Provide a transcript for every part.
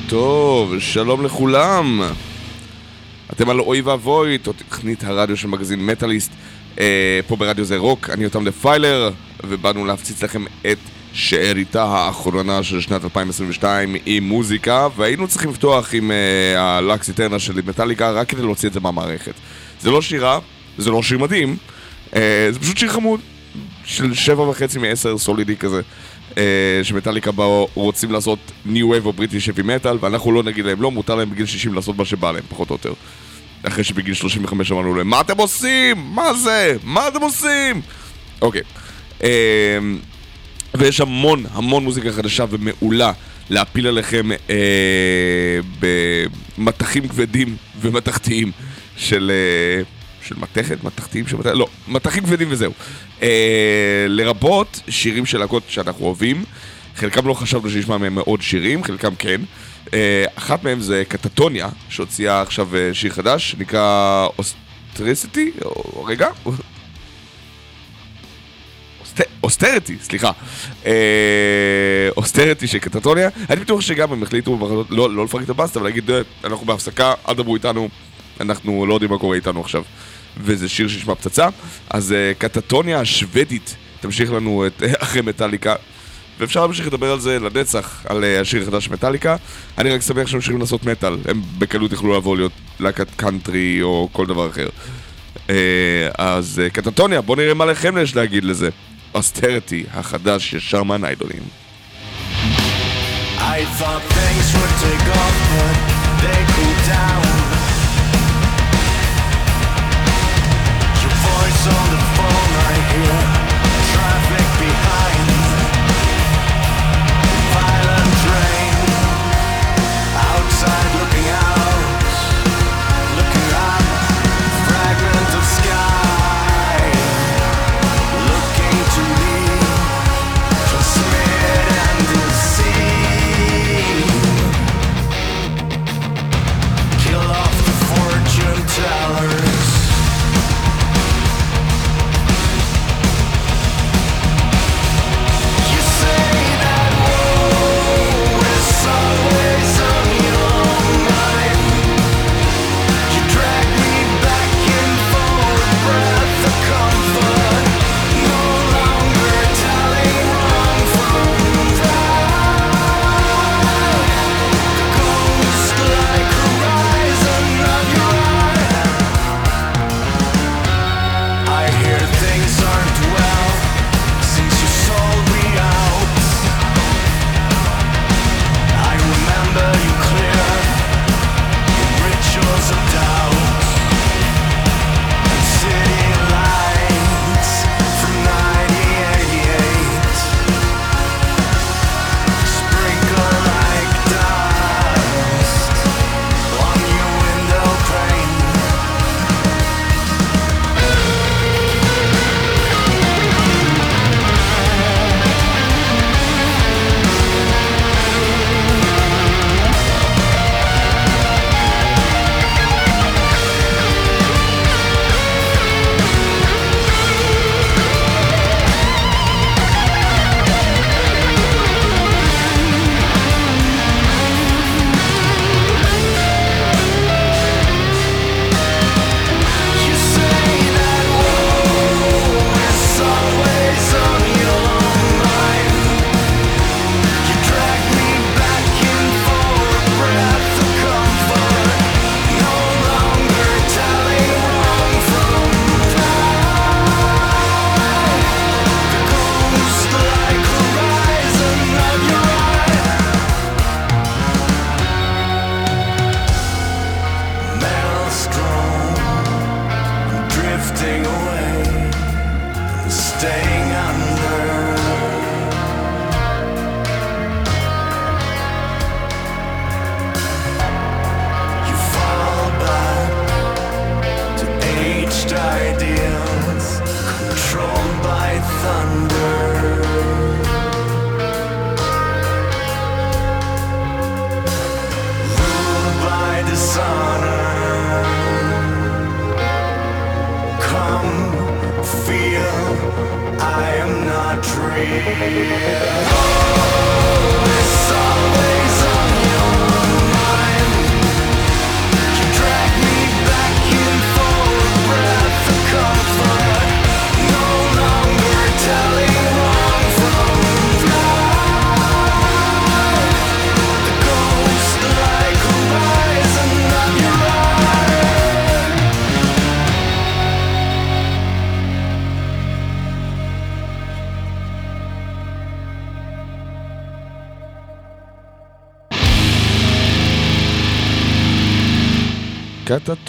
טוב, שלום לכולם. אתם על אוי ואבוי, תוכנית הרדיו של מגזין מטאליסט, אה, פה ברדיו זה רוק, אני אותם דפיילר, ובאנו להפציץ לכם את שאריתה האחרונה של שנת 2022 עם מוזיקה, והיינו צריכים לפתוח עם אה, הלקס איטרנה של מטאליקה רק כדי להוציא את זה מהמערכת. זה לא שירה, זה לא שיר מדהים, אה, זה פשוט שיר חמוד, של שבע וחצי מעשר סולידי כזה. אה, שמטאליקה באו רוצים לעשות New Wave of British Heavy Metal ואנחנו לא נגיד להם לא, מותר להם בגיל 60 לעשות מה שבא להם, פחות או יותר. אחרי שבגיל 35 אמרנו להם, מה אתם עושים? מה זה? מה אתם עושים? אוקיי. אה, ויש המון המון מוזיקה חדשה ומעולה להפיל עליכם אה, מטחים כבדים ומתכתיים של... אה, של מתכת? מתכתיים של מתכת? לא, מטחים כבדים וזהו. אה, לרבות שירים של להקות שאנחנו אוהבים. חלקם לא חשבנו שנשמע מהם מאוד שירים, חלקם כן. אה, אחת מהם זה קטטוניה, שהוציאה עכשיו אה, שיר חדש, שנקרא אוסטרסיטי, או רגע, אוסטרטי, סליחה. אה, אוסטרטי של קטטוניה. אני בטוח שגם הם החליטו לא, לא לפרק את הבאסטה, אבל להגיד, אנחנו בהפסקה, אל דברו איתנו, אנחנו לא יודעים מה קורה איתנו עכשיו. וזה שיר שנשמע פצצה. אז קטטוניה השוודית תמשיך לנו את אחרי מטאליקה. ואפשר להמשיך לדבר על זה לנצח, על השיר החדש מטאליקה. אני רק שמח שהם ממשיכים לעשות מטאל. הם בקלות יכלו לבוא להיות להקת קאנטרי או כל דבר אחר. אז קטטוניה, בואו נראה מה לכם יש להגיד לזה. אוסטרטי החדש של שרמן. I thought things would take off, but they cooled down.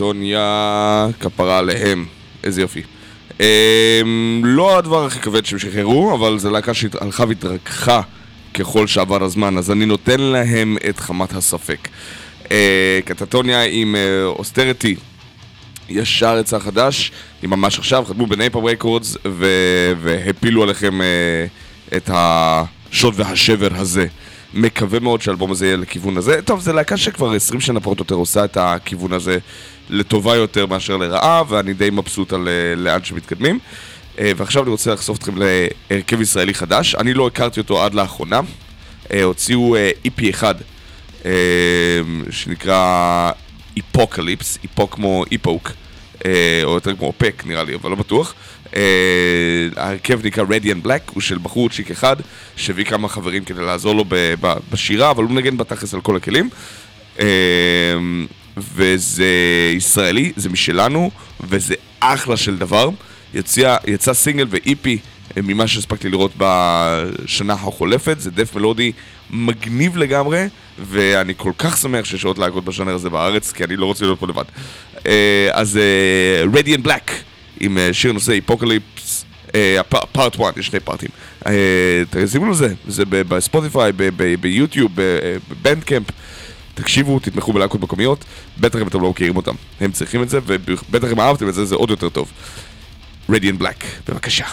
קטטוניה, כפרה עליהם, איזה יופי. אמ, לא הדבר הכי כבד שהם שחררו, אבל זו להקה שהלכה והתרככה ככל שעבר הזמן, אז אני נותן להם את חמת הספק. אה, קטטוניה עם אה, אוסטריטי. ישר יצא חדש, היא ממש עכשיו, חתמו בנייפר רקורדס והפילו עליכם אה, את השוד והשבר הזה. מקווה מאוד שהאלבום הזה יהיה לכיוון הזה. טוב, זו להקה שכבר 20 שנה פחות או יותר עושה את הכיוון הזה לטובה יותר מאשר לרעה, ואני די מבסוט על אה, לאן שמתקדמים. אה, ועכשיו אני רוצה לחשוף אתכם להרכב ישראלי חדש. אני לא הכרתי אותו עד לאחרונה. אה, הוציאו אה, EP אחד, אה, שנקרא היפוקליפס, היפוק כמו היפוק, אה, או יותר כמו אופק נראה לי, אבל לא בטוח. ההרכב נקרא Radiant Black, הוא של בחור צ'יק אחד, שהביא כמה חברים כדי לעזור לו בשירה, אבל הוא מנגן בתכלס על כל הכלים. אה, וזה ישראלי, זה משלנו, וזה אחלה של דבר. יצא, יצא סינגל ואיפי ממה שהספקתי לראות בשנה החולפת, זה דף מלודי מגניב לגמרי, ואני כל כך שמח שיש עוד להקות בשנה הזה בארץ, כי אני לא רוצה להיות פה לבד. אה, אז uh, Radiant Black, עם אה, שיר נושא היפוקליפס, פארט 1, יש שני פארטים. אה, תשימו לזה, זה בספוטיפיי, ביוטיוב, ב- בבנדקמפ. תקשיבו, תתמכו בלהקות מקומיות, בטח אם אתם לא מכירים אותם. הם צריכים את זה, ובטח אם אהבתם את זה, זה עוד יותר טוב. Radiant Black, בבקשה.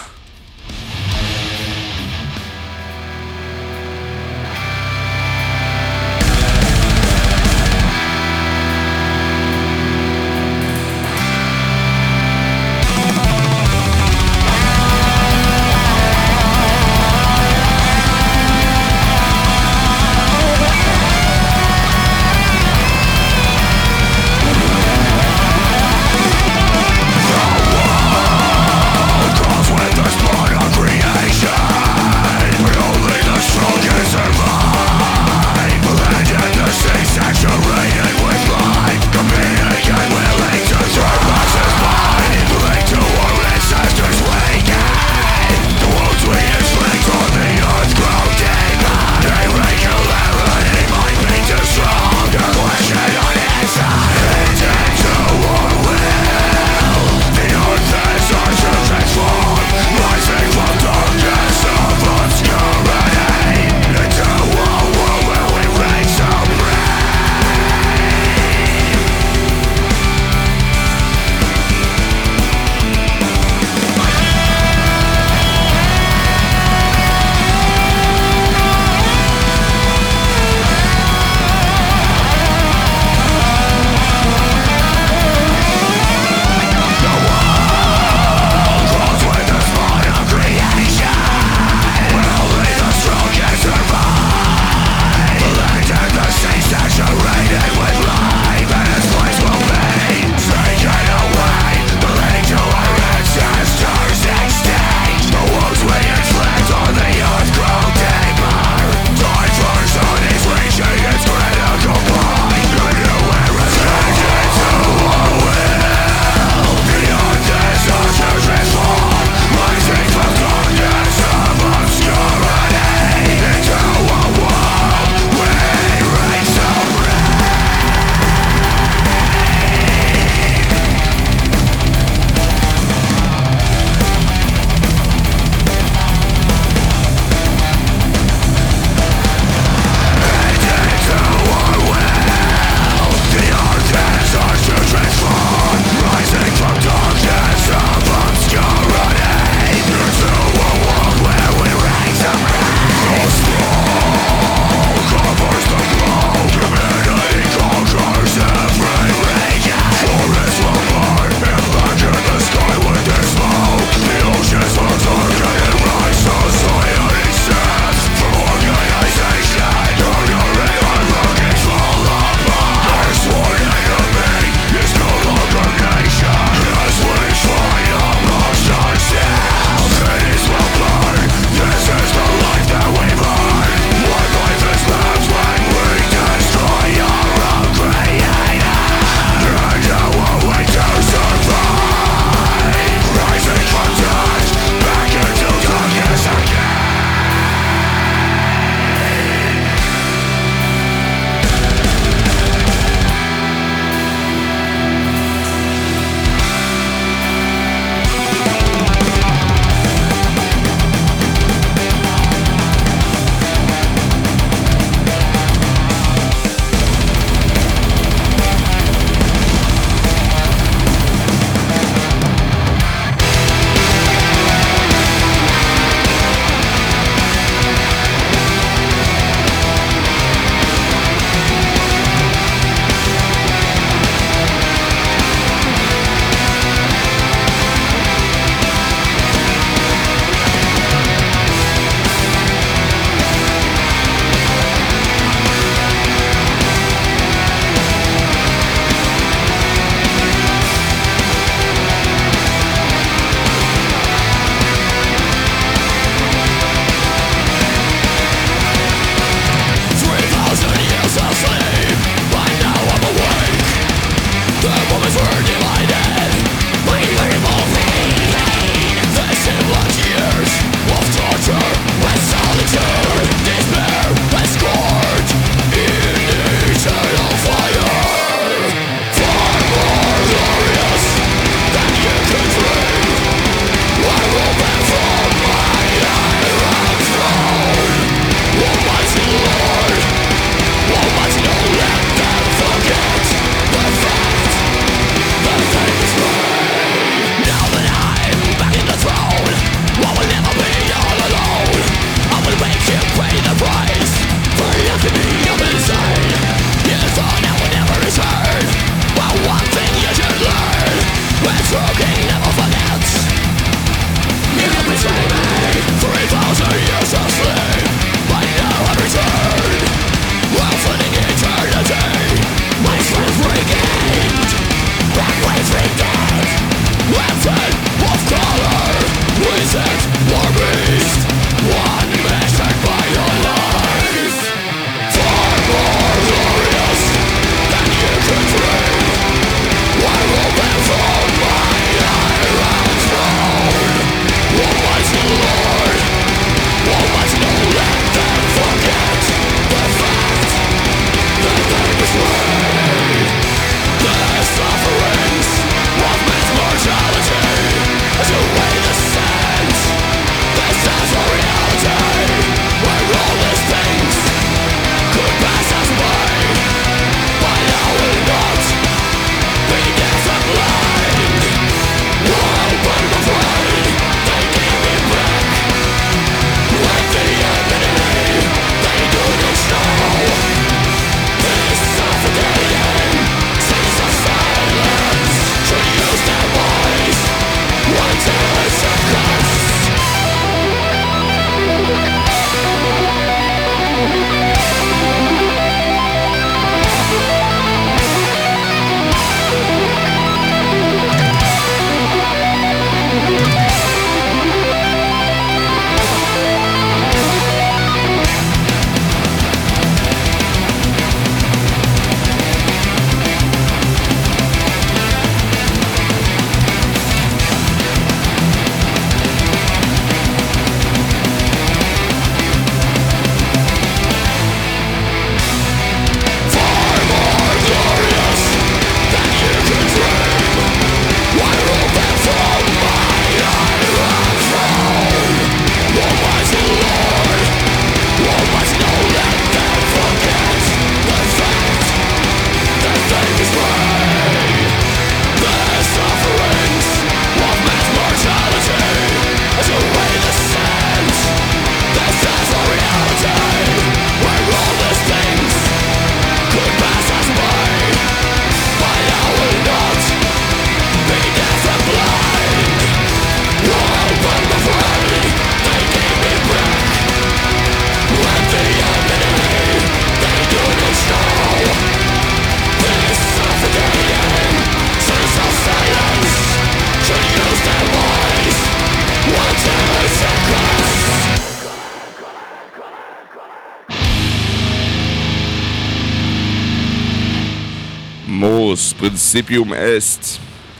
פרינסיפיום אסט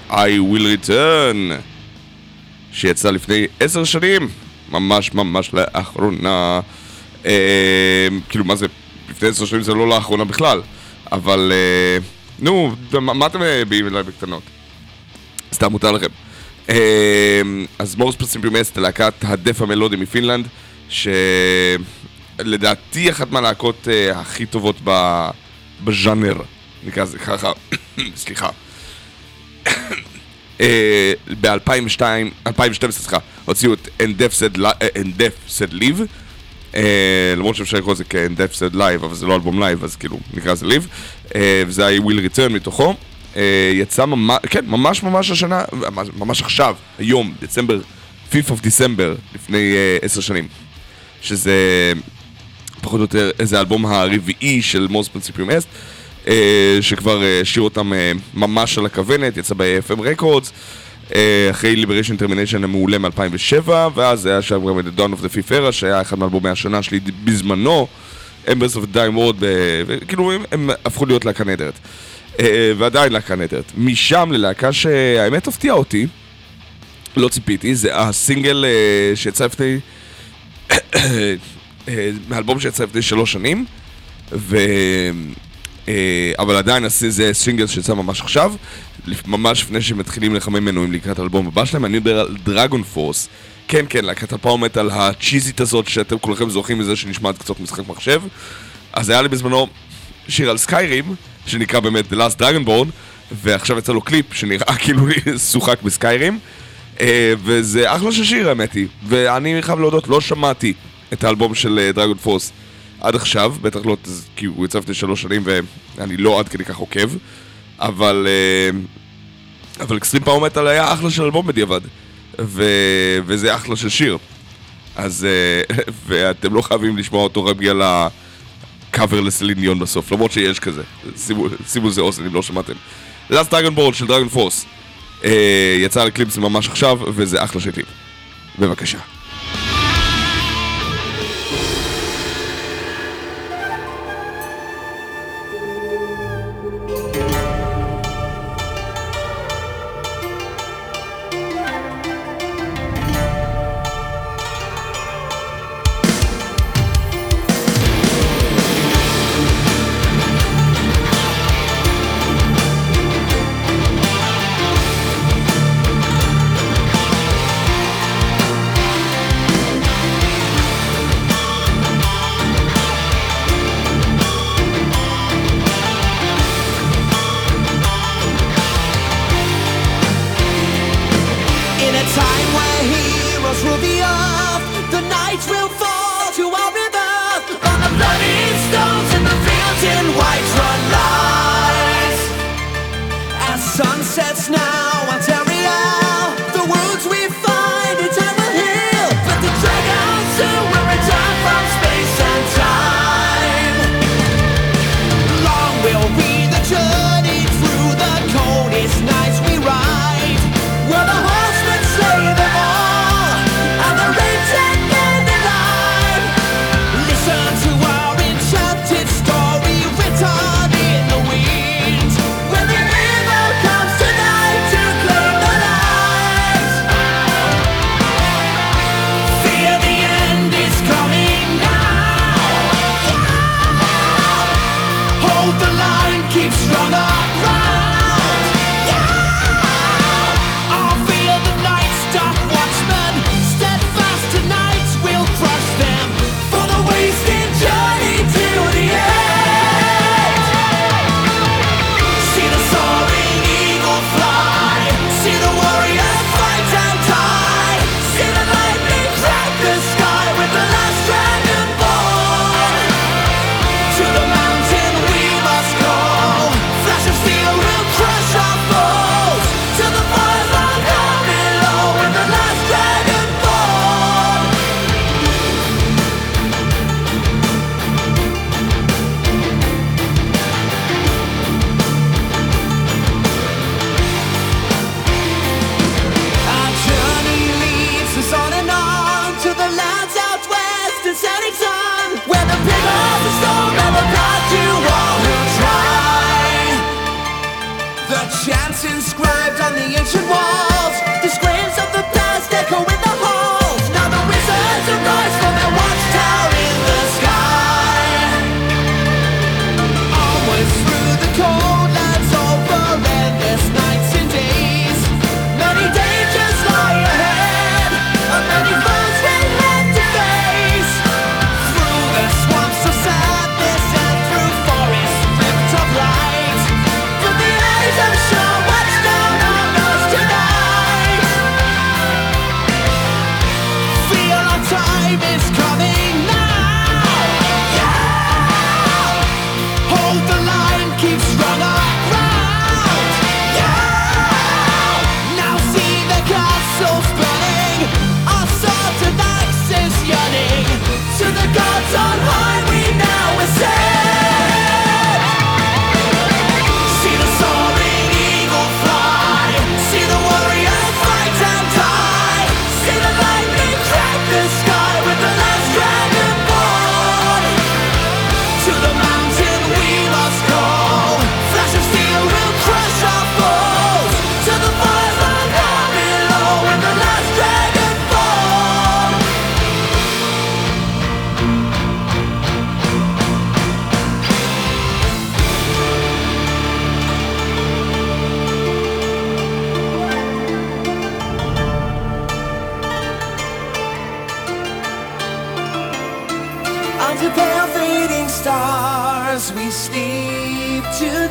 I will return שיצא לפני עשר שנים ממש ממש לאחרונה. אה, כאילו מה זה לפני עשר שנים זה לא לאחרונה בכלל אבל אה, נו מה, מה אתם באים אליי בקטנות? סתם מותר לכם. אה, אז מורס פרינסיפיום אסט להקת הדף המלודי מפינלנד שלדעתי אחת מהלהקות אה, הכי טובות ב... בז'אנר נקרא לזה ככה, סליחה. ב-2002, 2012, סליחה, הוציאו את Endef Said Live, אה, למרות שאפשר לקרוא לזה כ-Endef Said Live, אבל זה לא אלבום לייב, אז כאילו, נקרא לזה Live, אה, וזה היה Will Return מתוכו. אה, יצא ממש, כן, ממש ממש השנה, ממש עכשיו, היום, דצמבר, 5th of December, לפני עשר שנים. שזה פחות או יותר איזה האלבום הרביעי של מוס פרינציפיום אסט. אה, שכבר אה, השאיר אותם אה, ממש על הכוונת, יצא ב-FM Records, אחרי Liberation Termination המעולה מ-2007, ואז היה שם גם את The Dawn of the Fifth Era, שהיה אחד מאלבומי השנה שלי בזמנו, of the Dying World, וכאילו הם, הם הפכו להיות להקה נהדרת. ועדיין להקה נהדרת. משם ללהקה שהאמת הפתיעה אותי, לא ציפיתי, זה הסינגל שיצא לפני... מאלבום שיצא לפני שלוש שנים, ו... אה, אבל עדיין זה סינגל שיצא ממש עכשיו, ממש לפני שמתחילים לחמם מנויים לקראת האלבום הבא שלהם, אני מדבר על דרגון פורס. כן, כן, להקת הפאומטל הצ'יזית הזאת שאתם כולכם זוכרים מזה שנשמעת קצת משחק מחשב. אז היה לי בזמנו שיר על סקיירים, שנקרא באמת The Last Dragon Born, ועכשיו יצא לו קליפ שנראה כאילו שוחק ב Skyrim. אה, וזה אחלה של שיר האמת היא, ואני חייב להודות, לא שמעתי את האלבום של Dragon אה, Force. עד עכשיו, בטח לא, כי הוא יצא לפני שלוש שנים ואני לא עד כדי כך עוקב, אבל... אה, אבל Extreme Power Metal היה אחלה של אלבום בדיעבד, ו... וזה אחלה של שיר. אז... אה, ואתם לא חייבים לשמוע אותו רק בגלל הקאבר לסלין דיון בסוף, למרות שיש כזה. שימו לזה אוזן אם לא שמעתם. לאסט דרגון בורד של דרגון פורס. אה, יצא לקליפס ממש עכשיו, וזה אחלה של קליפ. בבקשה. now.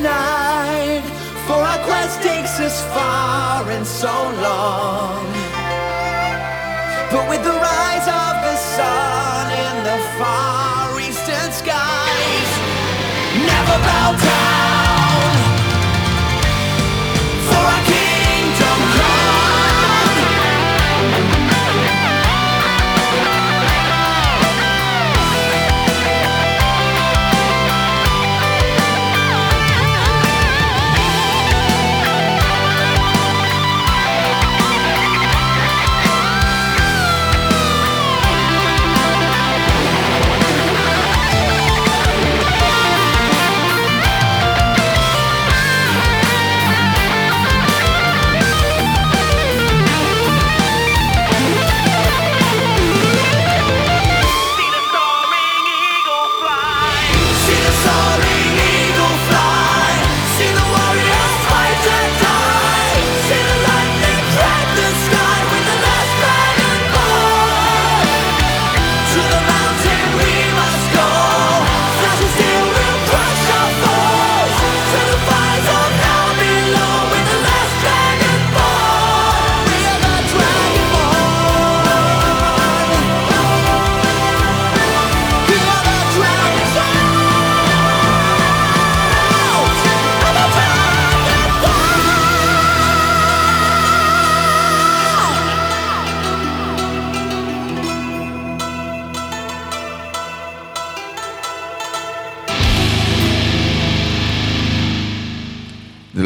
Tonight For our quest takes us far and so long. But with the rise of the sun in the far eastern skies Never bow down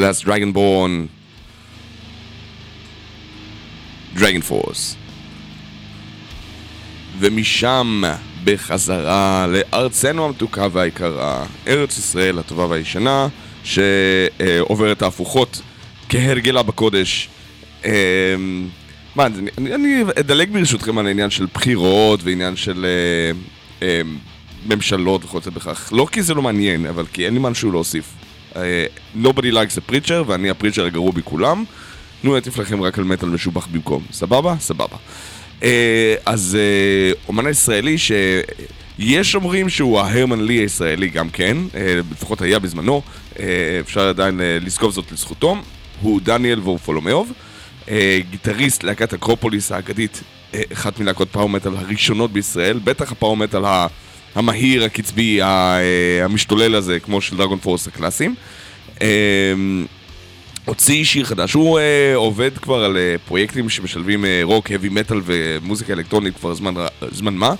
Last Dragonborn, Dragon Force. ומשם בחזרה לארצנו המתוקה והיקרה, ארץ ישראל הטובה והישנה, שעוברת ההפוכות כהרגלה בקודש. אה, מה, אני, אני- אני אדלג ברשותכם על העניין של בחירות ועניין של אה, אה, ממשלות וכל זה בכך. לא כי זה לא מעניין, אבל כי אין לי משהו להוסיף. אה, nobody likes a preacher, ואני הפריצ'ר הגרוע מכולם. תנו נטיף לכם רק על מטאל משובח במקום. סבבה? סבבה. אה, אז אה, אומן הישראלי שיש אומרים שהוא ההרמן לי הישראלי גם כן, לפחות היה בזמנו, אפשר עדיין לזקוף זאת לזכותו, הוא דניאל וורפולומיוב, אה, גיטריסט להקת אקרופוליס האגדית, אחת מלהקות פאור מטאל הראשונות בישראל, בטח הפאור מטאל ה- המהיר, הקצבי, אה, המשתולל הזה, כמו של דרגון פורס הקלאסיים. אה, הוציא שיר חדש, הוא אה, עובד כבר על אה, פרויקטים שמשלבים אה, רוק, heavy metal ומוזיקה אלקטרונית כבר זמן, זמן מה.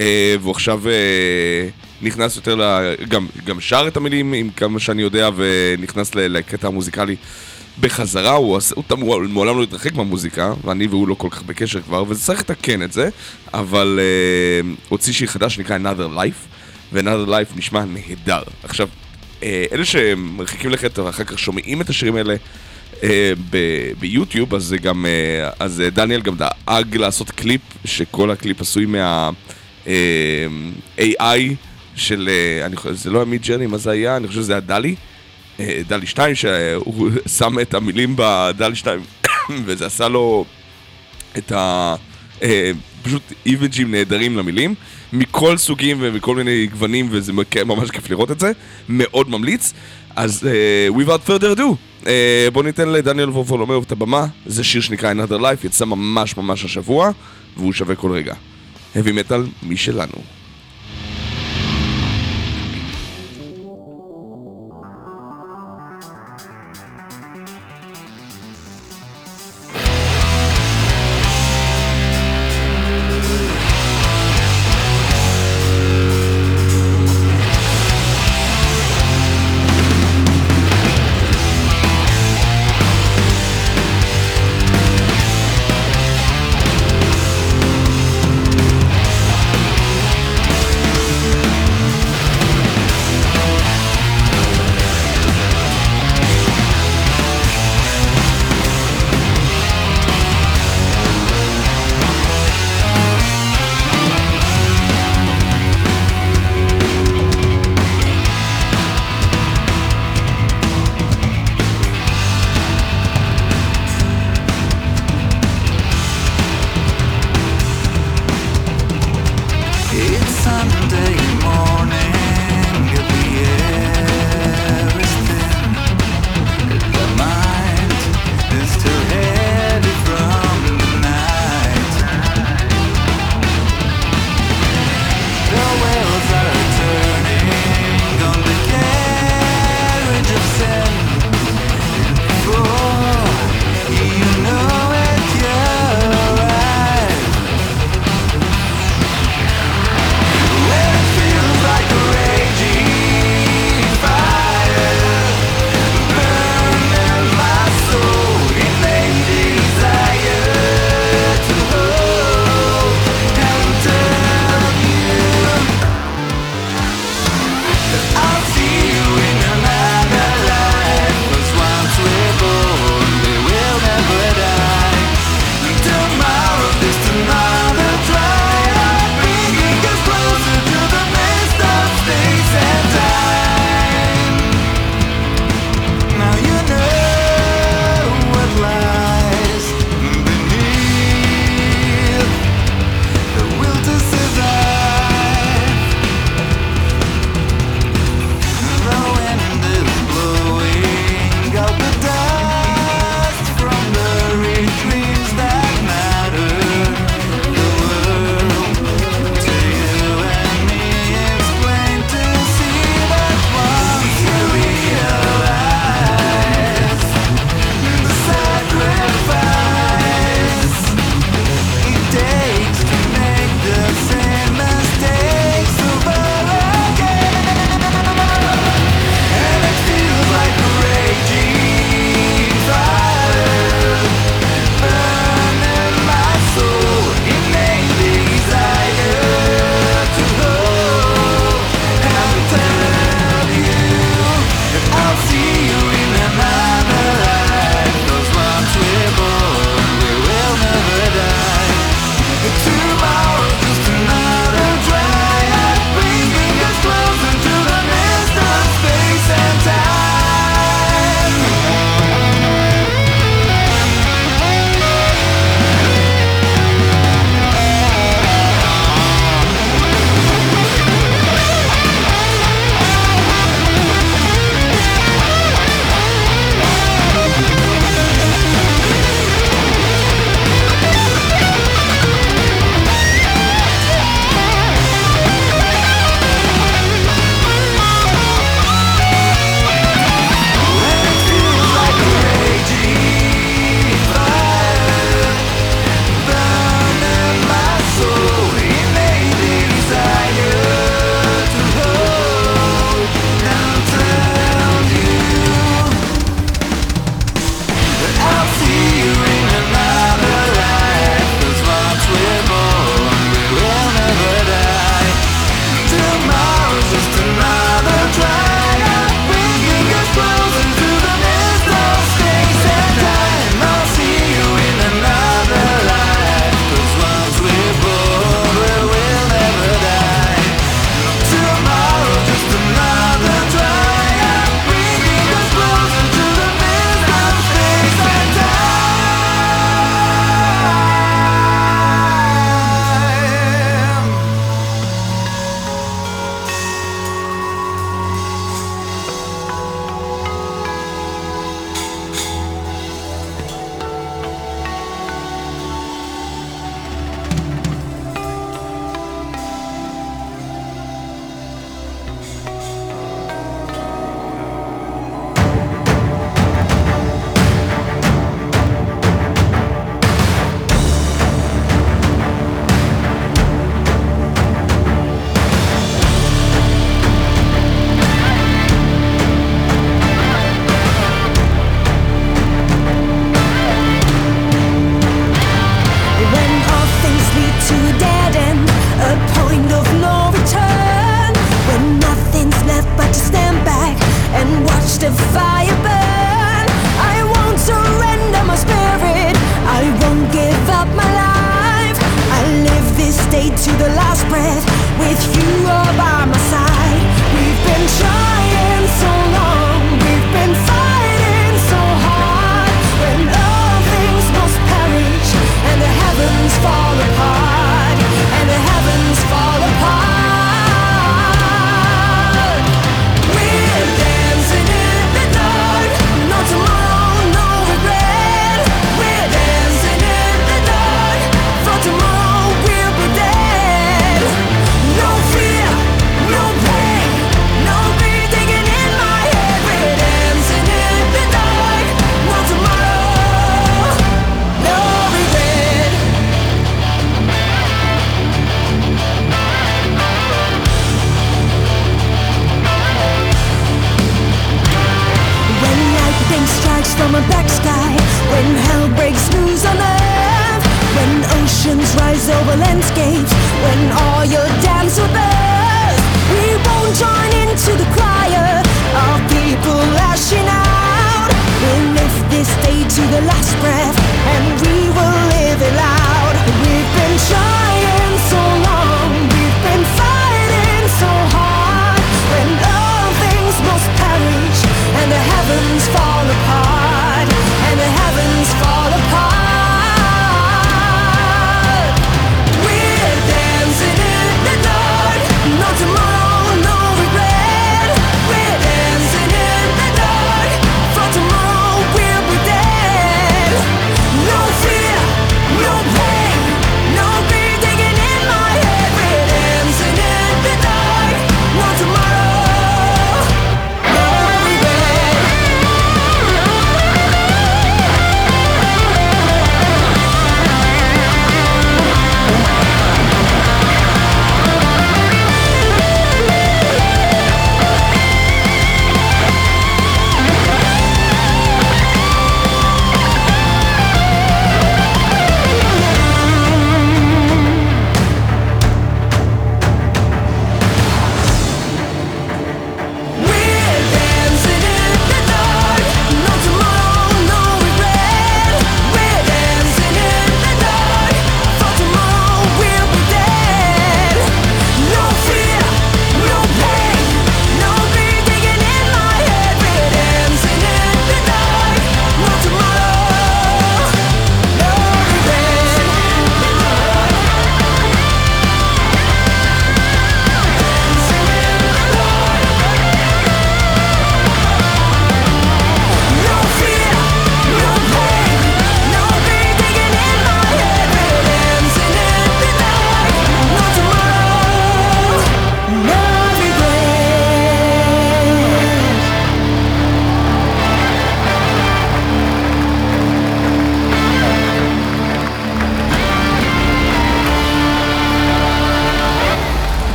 אה, והוא עכשיו אה, נכנס יותר, ל... גם, גם שר את המילים עם כמה שאני יודע ונכנס לקטע המוזיקלי בחזרה, הוא, עשה, הוא, הוא, הוא מעולם לא התרחק מהמוזיקה ואני והוא לא כל כך בקשר כבר וצריך לתקן את זה אבל אה, הוציא שיר חדש שנקרא Another Life ו-Another Life נשמע נהדר עכשיו אה, אלה שמרחיקים לכת ואחר כך שומעים את השירים האלה ב- ביוטיוב, אז גם, אה, אז דניאל גם דאג לעשות קליפ, שכל הקליפ עשוי מה... אה, AI של, אה, אני חושב, זה לא ה Midjourney, מה זה היה? אני חושב שזה היה DALL-E. אה, DALL-E 2, שהוא שם את המילים ב DALL-E 2, וזה עשה לו את ה... אה, פשוט איבג'ים נהדרים למילים, מכל סוגים ומכל מיני גוונים, וזה מק- ממש כיף לראות את זה, מאוד ממליץ. אז uh, without further do, uh, בואו ניתן לדניאל וורפולומאו את הבמה, זה שיר שנקרא Another Life, יצא ממש ממש השבוע, והוא שווה כל רגע. heavy metal משלנו.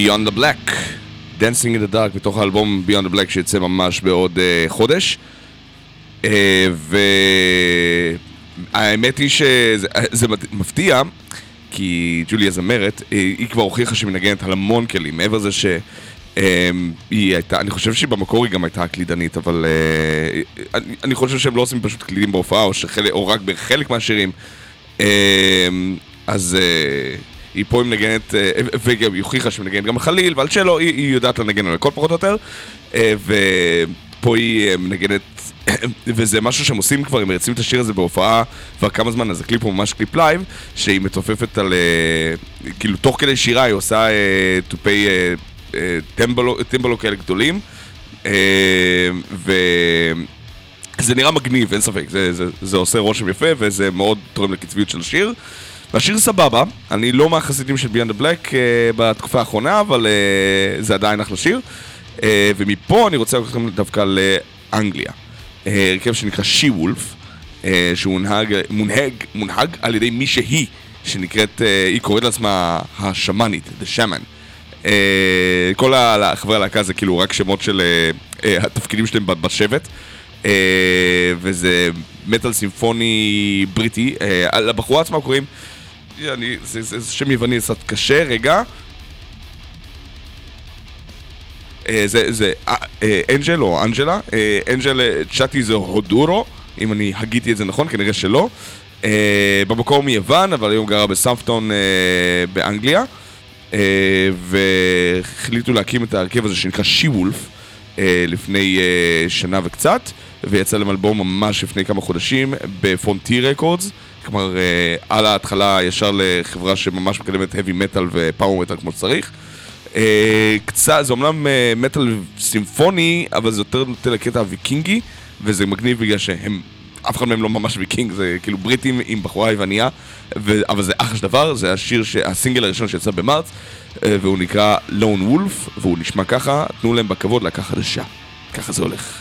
Beyond the Black, Dancing in the Dark, מתוך האלבום Beyond the Black שיצא ממש בעוד uh, חודש. Uh, והאמת היא שזה מפתיע, כי ג'וליה זמרת, אה, היא כבר הוכיחה שהיא מנגנת על המון כלים, מעבר לזה ש... אה, היא הייתה, אני חושב שבמקור היא גם הייתה קלידנית, אבל אה, אני, אני חושב שהם לא עושים פשוט קלידים בהופעה, או, שחלק, או רק בחלק מהשירים. אה, אז אה, היא פה עם נגנת, אה, וגם היא הוכיחה שהיא מנגנת גם חליל ועל צ'לו, היא, היא יודעת לנגן על הכל פחות או יותר. אה, ופה היא אה, מנגנת, וזה משהו שהם עושים כבר, הם מריצים את השיר הזה בהופעה כבר כמה זמן, אז הקליפ הוא ממש קליפ live, שהיא מתופפת על, כאילו תוך כדי שירה היא עושה תופי טמבלו, טמבלו כאלה גדולים. ו... זה נראה מגניב, אין ספק, זה, זה, זה עושה רושם יפה וזה מאוד תורם לקצביות של השיר. והשיר סבבה, אני לא מהחסידים של ביאנד הבלק uh, בתקופה האחרונה, אבל uh, זה עדיין אחלה שיר. Uh, ומפה אני רוצה לקחת אתכם דווקא לאנגליה. Uh, הרכב שנקרא שי וולף, uh, שהוא מונהג, מונהג, מונהג על ידי מי שהיא, שנקראת, uh, היא קוראת לעצמה השמאנית, The Shaman. Uh, כל חברי הלהקה זה כאילו רק שמות של uh, uh, התפקידים שלהם בשבט. Uh, וזה מטאל סימפוני בריטי. Uh, לבחורה עצמה קוראים, אני, זה, זה, זה שם יווני קצת קשה, רגע. אה, זה, זה אה, אה, אנג'ל או אנג'לה, אנג'ל צ'אטי זה הודורו, אם אני הגיתי את זה נכון, כנראה שלא. במקור מיוון, אבל היום גרה בסמפטון באנגליה. והחליטו להקים את ההרכב הזה שנקרא שי וולף אה, לפני שנה וקצת, ויצא להם אלבום ממש לפני כמה חודשים בפונטי רקורדס. כלומר, אה, על ההתחלה ישר לחברה שממש מקדמת heavy metal ופאור metal כמו שצריך. אה, קצת, זה אומנם מטאל סימפוני, אבל זה יותר נוטה לקטע הוויקינגי, וזה מגניב בגלל שהם, אף אחד מהם לא ממש ויקינג, זה כאילו בריטים עם בחורה יווניה, ו- אבל זה אחלה של דבר, זה השיר, ש- הסינגל הראשון שיצא במרץ, אה, והוא נקרא לון וולף, והוא נשמע ככה, תנו להם בכבוד להקה חדשה. ככה זה הולך.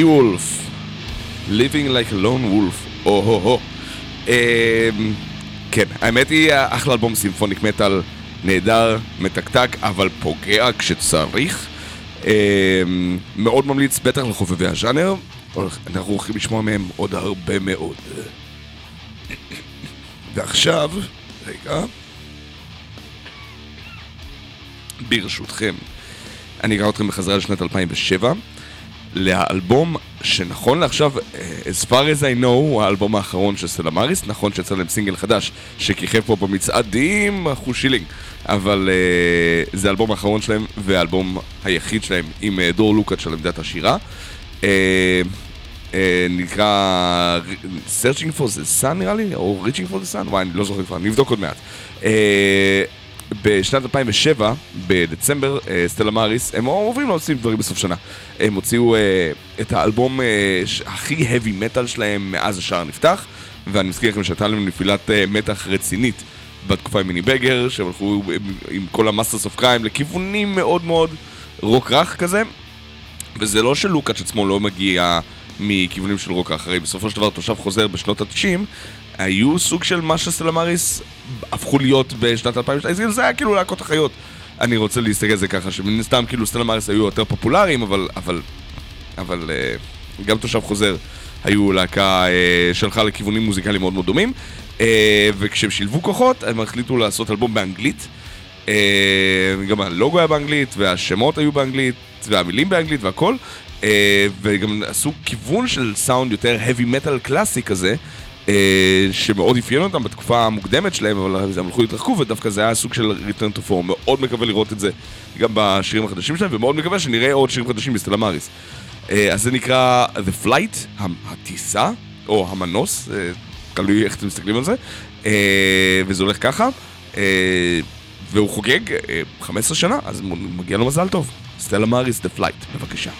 She Wolf, Living Like a Lone Wolf, או-הו-הו. אמ, כן, האמת היא, אחלה אלבום סימפוניק מטאל, נהדר, מתקתק, אבל פוגע כשצריך. אמ, מאוד ממליץ, בטח לחובבי הז'אנר, אנחנו הולכים לשמוע מהם עוד הרבה מאוד. ועכשיו, רגע, ברשותכם, אני אקרא אתכם בחזרה לשנת 2007, לאלבום שנכון לעכשיו, אה, as far as I know, הוא האלבום האחרון של סלמריס, נכון שיצא להם סינגל חדש שכיכב פה במצעדים, אחוז שילינג, אבל uh, זה האלבום האחרון שלהם והאלבום היחיד שלהם עם uh, דור לוקאץ' של עמדת השירה. Uh, uh, נקרא Searching for the Sun נראה לי, או Reaching for the Sun, וואי, אני לא זוכר כבר, נבדוק עוד מעט. Uh, בשנת 2007, בדצמבר, אה, סטלה מאריס, הם אוהבים להוציא דברים בסוף שנה. הם הוציאו אה, את האלבום אה, הכי heavy metal שלהם מאז השער נפתח, ואני מזכיר לכם שהייתה להם נפילת מתח רצינית בתקופה עם מיני בגר, שהם הלכו עם, כל המאסטרס אוף קריים לכיוונים מאוד מאוד רוק רך כזה. וזה לא שלוקאץ' עצמו לא מגיע מכיוונים של רוק הרי בסופו של דבר תושב חוזר בשנות ה-90 היו סוג של מה שסלמריס הפכו להיות בשנת 2002, זה היה כאילו להקות החיות. אני רוצה להסתכל על זה ככה, שמן הסתם כאילו סלמריס היו יותר פופולריים, אבל, אבל, אבל אה, גם תושב חוזר היו להקה אה, שהלכה לכיוונים מוזיקליים מאוד מאוד דומים, אה, וכשהם שילבו כוחות, הם החליטו לעשות אלבום באנגלית. אה, גם הלוגו היה באנגלית, והשמות היו באנגלית, והמילים באנגלית והכל, אה, וגם עשו כיוון של סאונד יותר heavy metal קלאסי כזה, אה, שמאוד אפיין אותם בתקופה המוקדמת שלהם, אבל הם הלכו להתרחקו, ודווקא זה היה סוג של return to form. מאוד מקווה לראות את זה גם בשירים החדשים שלהם, ומאוד מקווה שנראה עוד שירים חדשים בסטלה מאריס. אה, אז זה נקרא The Flight, הטיסה, או המנוס, אה, תלוי איך אתם מסתכלים על זה, אה, וזה הולך ככה. אה, והוא חוגג אה, 15 שנה, אז מגיע לו מזל טוב. סטלה מאריס, The Flight, בבקשה.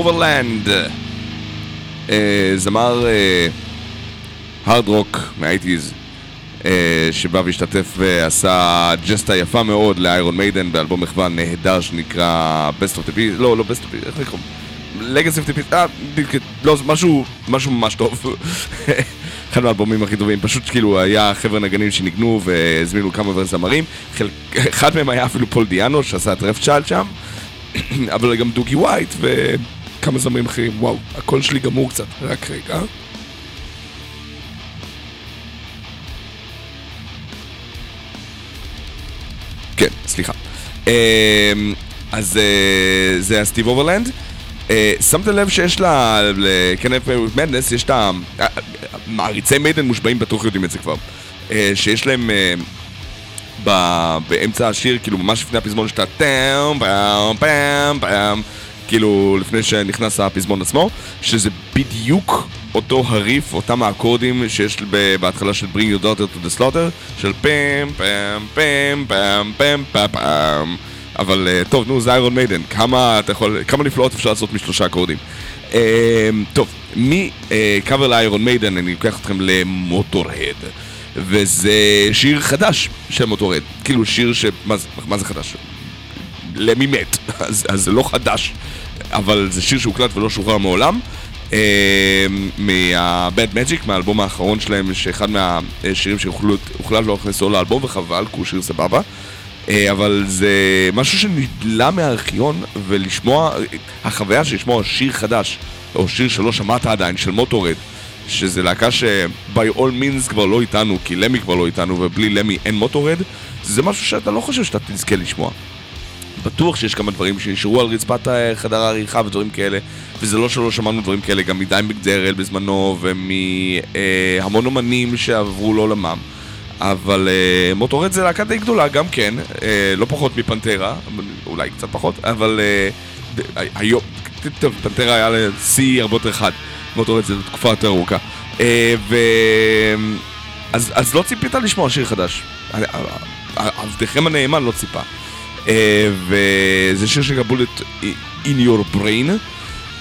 אוברלנד, אה, זמר הארד רוק מהאייטיז, שבא והשתתף ועשה ג'סטה יפה מאוד לאיירון מיידן באלבום מחווה נהדר שנקרא Best of the Beast, לא, לא Best of the Beast, איך לקרוא? the Beast, אה, לא, משהו, משהו ממש טוב. אחד מהאלבומים הכי טובים, פשוט כאילו היה חבר'ה נגנים שניגנו והזמינו כמה זמרים, אחד מהם היה אפילו פול דיאנו שעשה את Child שם, אבל גם דוגי ווייט וכמה זמרים אחרים. וואו, הקול שלי גמור קצת, רק רגע. כן, סליחה. אמ, אז אה, זה הסטיב אוברלנד. אה, שמת לב שיש לה, לקנף מדנס, יש את ה... אה, מעריצי מיידן מושבעים בטוח יודעים את זה כבר. שיש להם באמצע השיר, כאילו ממש לפני הפזמון שאתה טאם, פעם, פעם, פעם, כאילו לפני שנכנס הפזמון עצמו, שזה בדיוק אותו הריף, אותם האקורדים שיש בהתחלה של Bring Your Daughter to the Slaughter, של פעם, פעם, פעם, פעם, פעם, פעם, פעם. אבל אה, טוב, נו, זה איירון מיידן, כמה כמה נפלאות אפשר לעשות משלושה אקורדים. אה, טוב, מקאבר לאיירון מיידן אני לוקח אתכם למוטורהד. וזה שיר חדש של מוטורד, כאילו שיר ש... מה זה, מה זה חדש? למי מת, אז, אז זה לא חדש, אבל זה שיר שהוקלט ולא שוחרר מעולם. אה, מה-Bad Magic, מהאלבום האחרון שלהם, שאחד מהשירים שהוחלט לא להכניסו לאלבום, וחבל, כי הוא שיר סבבה. אה, אבל זה משהו שנדלה מהארכיון, ולשמוע, החוויה של לשמוע שיר חדש, או שיר שלא שמעת עדיין, של מוטורד, שזה להקה ש-by all means כבר לא איתנו, כי למי כבר לא איתנו, ובלי למי אין מוטורד, זה משהו שאתה לא חושב שאתה תזכה לשמוע. בטוח שיש כמה דברים שנשארו על רצפת אה, חדר העריכה ודברים כאלה, וזה לא שלא שמענו דברים כאלה גם מדיימבק דרל בזמנו, ומהמון אומנים שעברו לעולמם. אבל uh, מוטורד זה להקה די גדולה גם כן, uh, לא פחות מפנטרה, אולי קצת פחות, אבל uh, היום, טוב, פנטרה היה לשיא הרבה יותר חד, מוטורד זה תקופה יותר ארוכה. Uh, ו... אז, אז לא ציפית לשמוע שיר חדש, עבדכם הנאמן לא ציפה. Uh, וזה שיר שנקרא בולט in your brain.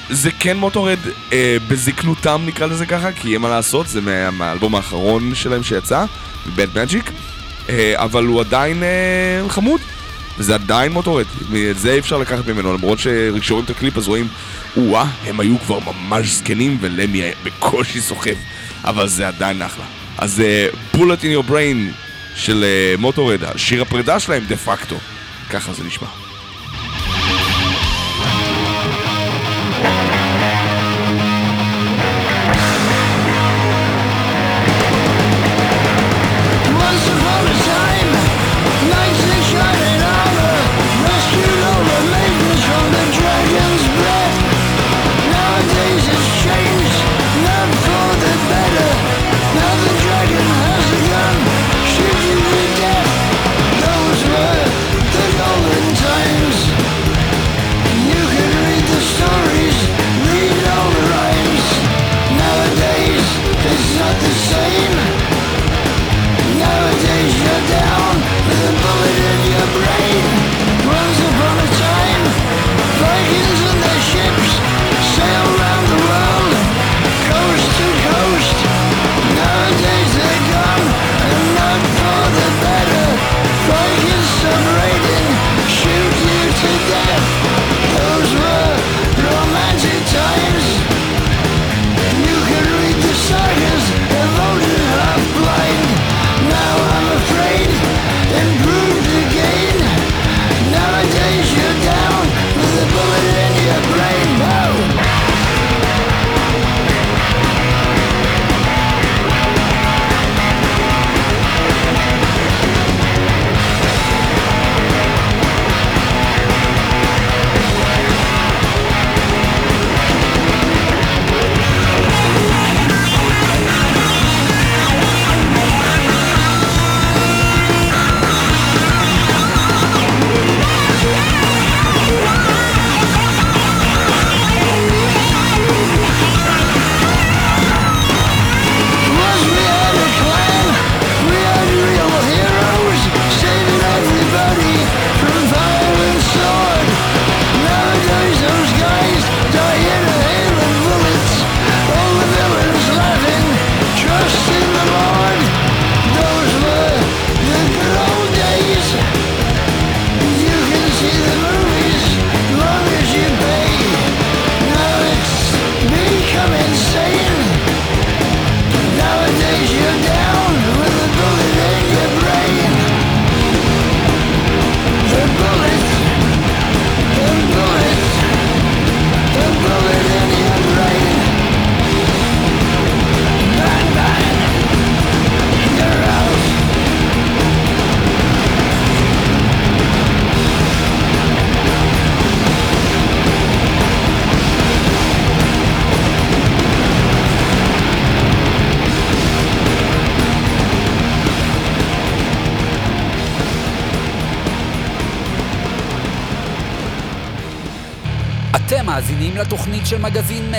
זה כן מוטורד אה, בזקנותם נקרא לזה ככה, כי אין מה לעשות, זה מה, מהאלבום האחרון שלהם שיצא, Bad Magic, אה, אבל הוא עדיין אה, חמוד, וזה עדיין מוטורד, את זה אי אפשר לקחת ממנו, למרות שכשרואים את הקליפ אז רואים, או-אה, הם היו כבר ממש זקנים ולמי בקושי סוחב, אבל זה עדיין אחלה. אז אה, Bullet in your brain של אה, מוטורד, שיר הפרידה שלהם דה פקטו, ככה זה נשמע.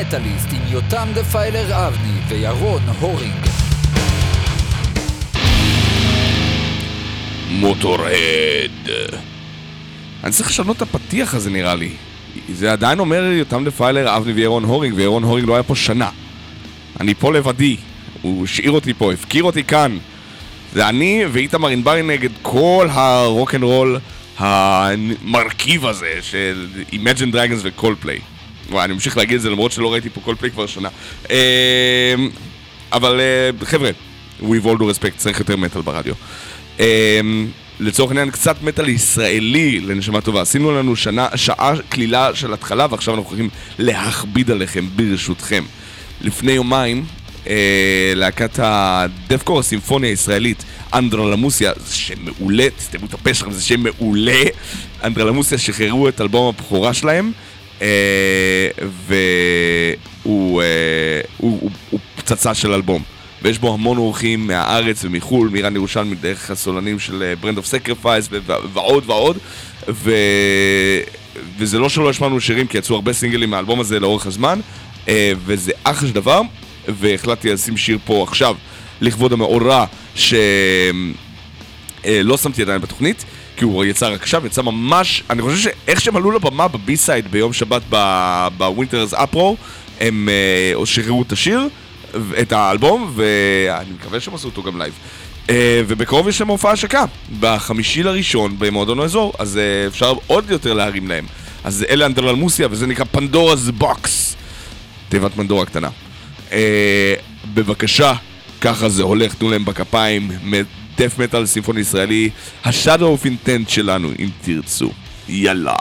מגזין מטאליסט עם יותם דפיילר אבני וירון הורינג. Motorhead. אני צריך לשנות את הפתיח הזה נראה לי. זה עדיין אומר יותם דפיילר, אבני וירון הורינג, וירון הורינג לא היה פה שנה. אני פה לבדי. הוא השאיר אותי פה, הפקיר אותי כאן. זה אני ואיתמר ענברי נגד כל הרוקנרול המרכיב הזה של Imagine Dragons וקולפליי. וואי, אני ממשיך להגיד את זה למרות שלא ראיתי פה קולפליי כבר שנה. אמ, אבל אה, חבר'ה, with all due respect, צריך יותר מטאל ברדיו. אמ, לצורך העניין קצת מטאל ישראלי לנשמה טובה. עשינו לנו שנה, שעה קלילה של התחלה ועכשיו אנחנו הולכים להכביד עליכם ברשותכם. לפני יומיים, אה, להקת הדפקור הסימפוניה הישראלית, אנדרלמוסיה, זה שם מעולה, תסתמו את הפה שלכם, זה שם מעולה. אנדרלמוסיה שחררו את אלבום הבכורה שלהם, והוא אה, הוא, הוא, פצצה של אלבום. ויש בו המון אורחים מהארץ ומחו"ל, מירן ירושלמי דרך הסולנים של Brand of Sacrifice ועוד ועוד ו... וזה לא שלא השמענו שירים כי יצאו הרבה סינגלים מהאלבום הזה לאורך הזמן אה, וזה אחלה של דבר והחלטתי לשים שיר פה עכשיו לכבוד המאורע שלא שמתי עדיין בתוכנית כי הוא יצא רק עכשיו, יצא ממש, אני חושב שאיך שהם עלו לבמה בבי סייד ביום שבת בווינטרס אפרו הם אה, שחררו את השיר את האלבום, ואני מקווה שהם עשו אותו גם live. אה, ובקרוב יש להם הופעה השקה, בחמישי לראשון במועדון האזור, אז אה, אפשר עוד יותר להרים להם. אז אלה אנדרלמוסיה, וזה נקרא Pandora's Box. תיבת פנדורה קטנה. Uh, בבקשה, ככה זה הולך, תנו להם בכפיים, דף מטאל סימפוני ישראלי, השאדו אוף אינטנט שלנו, אם תרצו. יאללה.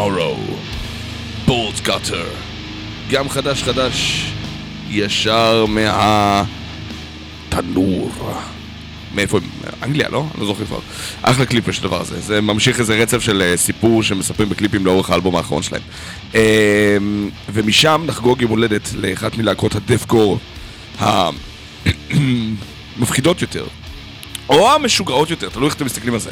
Tomorrow, בולט גאטר, גם חדש חדש, ישר מהתנור. מאיפה הם? אנגליה, לא? אני לא זוכר כבר. אחלה קליפ יש לדבר הזה. זה ממשיך איזה רצף של אה, סיפור שמספרים בקליפים לאורך האלבום האחרון שלהם. אה, ומשם נחגוג יום הולדת לאחת מלהקות הדף גור המפחידות יותר, או המשוגעות יותר, תלוי איך אתם מסתכלים על זה.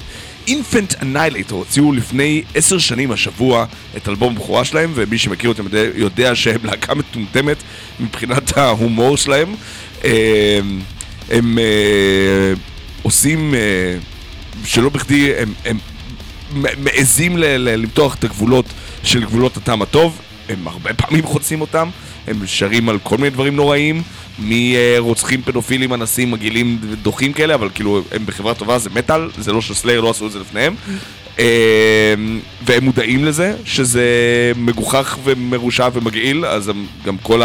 אינפנט אניילייטור הוציאו לפני עשר שנים השבוע את אלבום הבכורה שלהם, ומי שמכיר אותם יודע, שהם להקה מטומטמת מבחינת ההומור שלהם. אה, הם אה, עושים, אה, שלא בכדי, הם, הם מעזים למתוח את הגבולות של גבולות הטעם הטוב, הם הרבה פעמים חוצים אותם, הם שרים על כל מיני דברים נוראים, מרוצחים פדופילים, אנסים, מגעילים דוחים כאלה, אבל כאילו הם בחברה טובה, זה מטאל, זה לא שסלייר לא עשו את זה לפניהם. אה, והם מודעים לזה, שזה מגוחך ומרושע ומגעיל, אז הם, גם כל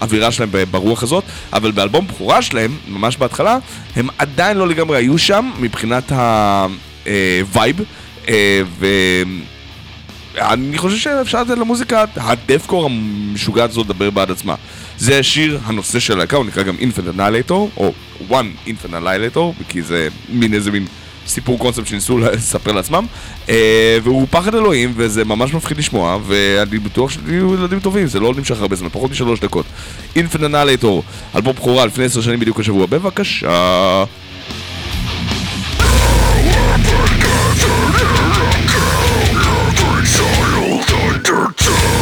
האווירה שלהם ברוח הזאת, אבל באלבום בכורה שלהם, ממש בהתחלה, הם עדיין לא לגמרי היו שם מבחינת ה vibe, ו... אני חושב שאפשר לתת למוזיקה ה deathcore המשוגעת הזאת לדבר בעד עצמה. זה שיר הנושא של הלהקה, הוא נקרא גם Infant Annihilator, או One Infant Annihilator, כי זה מין איזה מין סיפור קונספט שניסו לספר לעצמם, אה, והוא פחד אלוהים, וזה ממש מפחיד לשמוע, ואני בטוח שיהיו ילדים טובים, זה לא נמשך הרבה זמן, פחות משלוש דקות. אינפננלטור, אלבום בכורה לפני עשר שנים בדיוק השבוע, בבקשה. Two.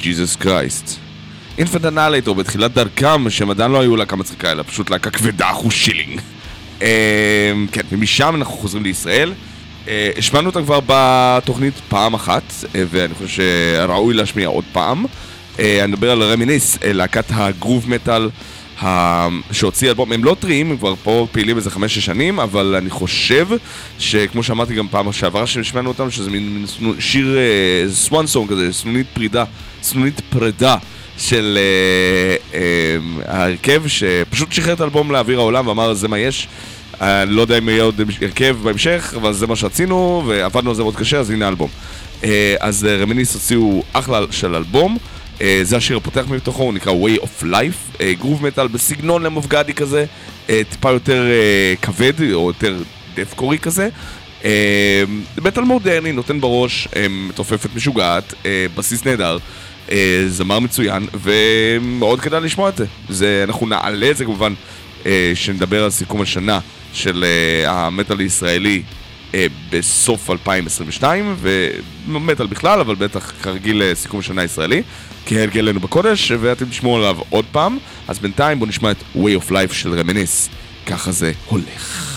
Jesus Christ. Infant Annihilator בתחילת דרכם, שהם עדיין לא היו להקה מצחיקה, אלא פשוט להקה כבדה אחוז שילינג. אה, כן, ומשם אנחנו חוזרים לישראל. אה, השמענו אותה כבר בתוכנית פעם אחת, אה, ואני חושב שראוי להשמיע עוד פעם. אה, אני מדבר על רמיניס, להקת ה groove metal שהוציא אלבום, הם לא טריים, הם כבר פה פעילים איזה חמש-שש שנים, אבל אני חושב שכמו שאמרתי גם פעם שעברה שהשמענו אותם, שזה מין, שיר סוואן סונג כזה, סנונית פרידה, סנונית פרידה של אה, אה, ההרכב, שפשוט שחרר את האלבום לאוויר העולם ואמר זה מה יש. אני לא יודע אם יהיה עוד הרכב בהמשך, אבל זה מה שרצינו, ועבדנו על זה מאוד קשה, אז הנה האלבום. אה, אז אה, רמיניס הוציאו אחלה של אלבום. אה, זה השיר הפותח מתוכו, הוא נקרא Way of Life, אה, גרוב מטאל בסגנון למופגדי כזה, אה, טיפה יותר אה, כבד, או יותר דף-קורי כזה. אה, מטאל מודרני, נותן בראש, אה, מתופפת משוגעת, אה, בסיס נהדר, אה, זמר מצוין, ומאוד כדאי לשמוע את זה. זה. אנחנו נעלה את זה כמובן, אה, שנדבר על סיכום השנה של אה, המטאל הישראלי אה, בסוף 2022, ומטאל בכלל, אבל בטח כרגיל אה, סיכום השנה הישראלי, כהרגלנו בקודש, ואתם תשמעו עליו עוד פעם. אז בינתיים בואו נשמע את Way of Life של רמיניס. ככה זה הולך.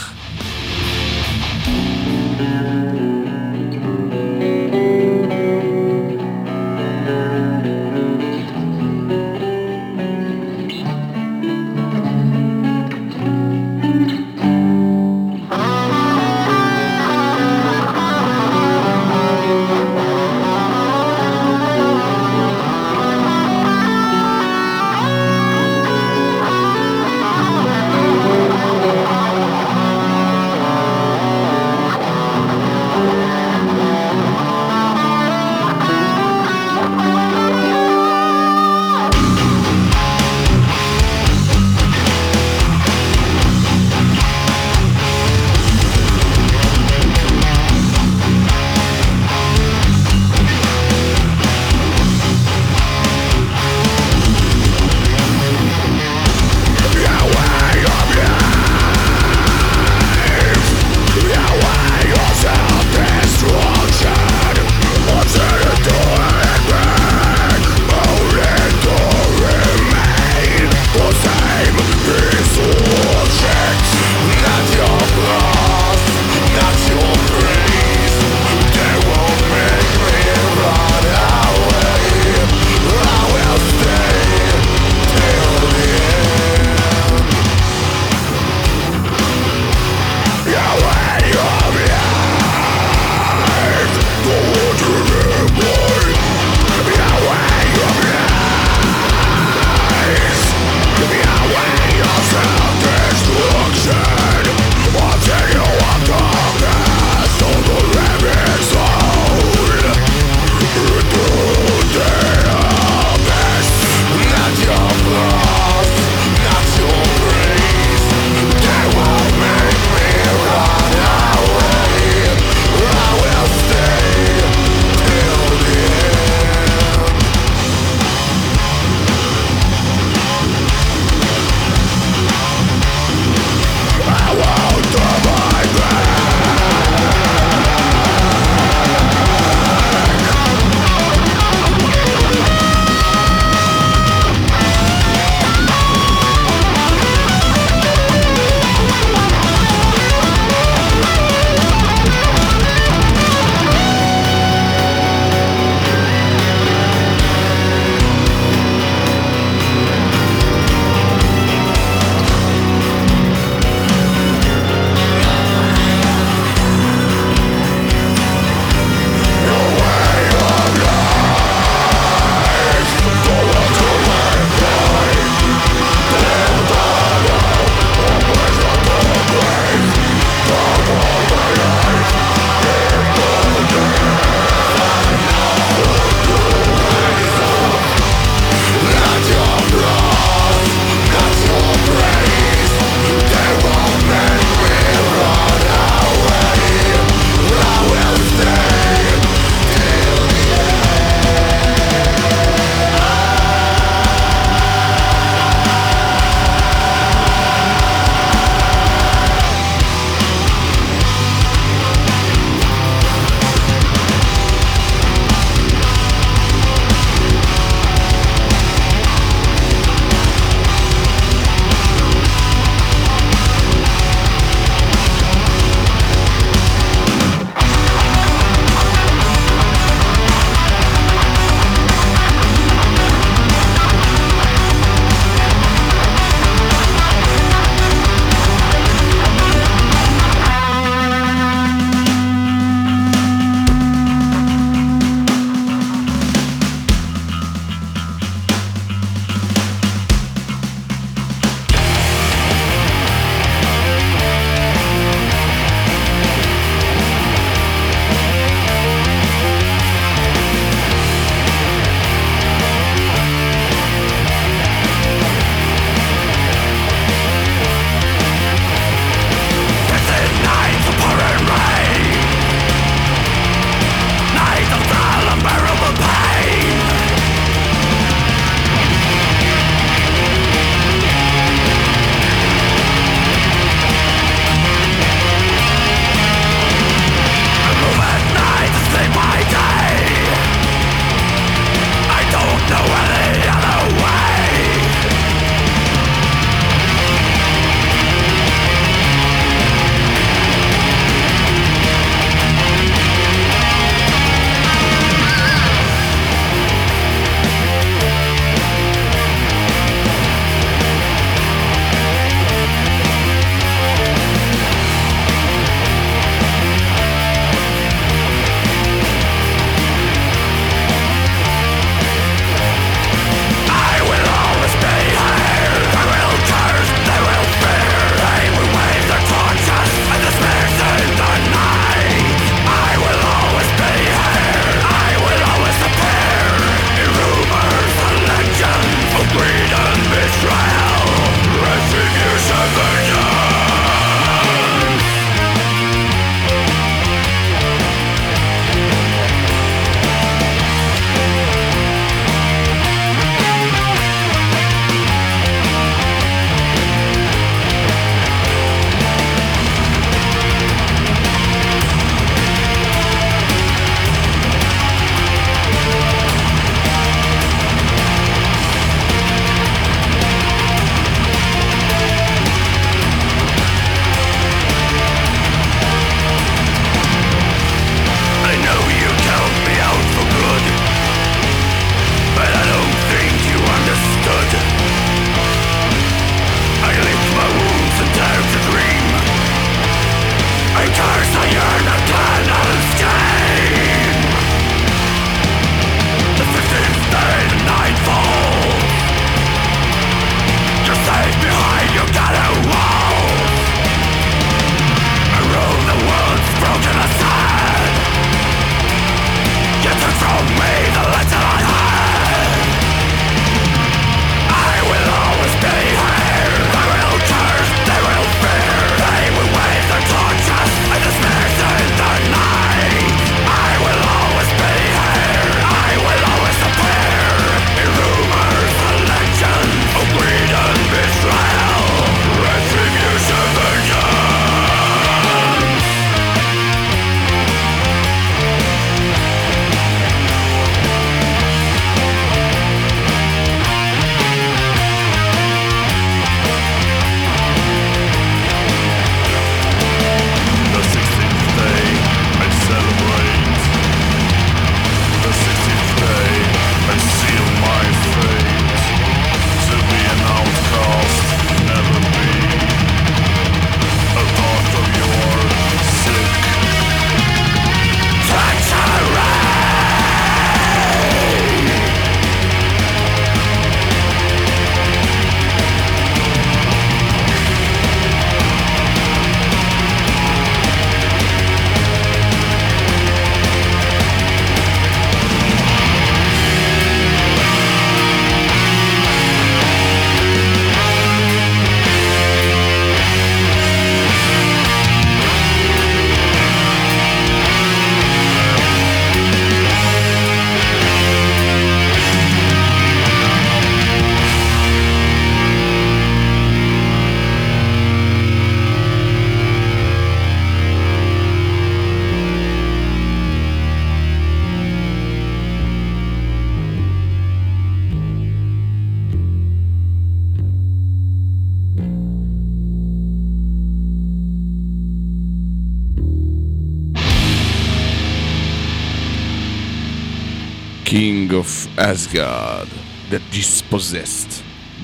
King of Asgard, The Dispossessed,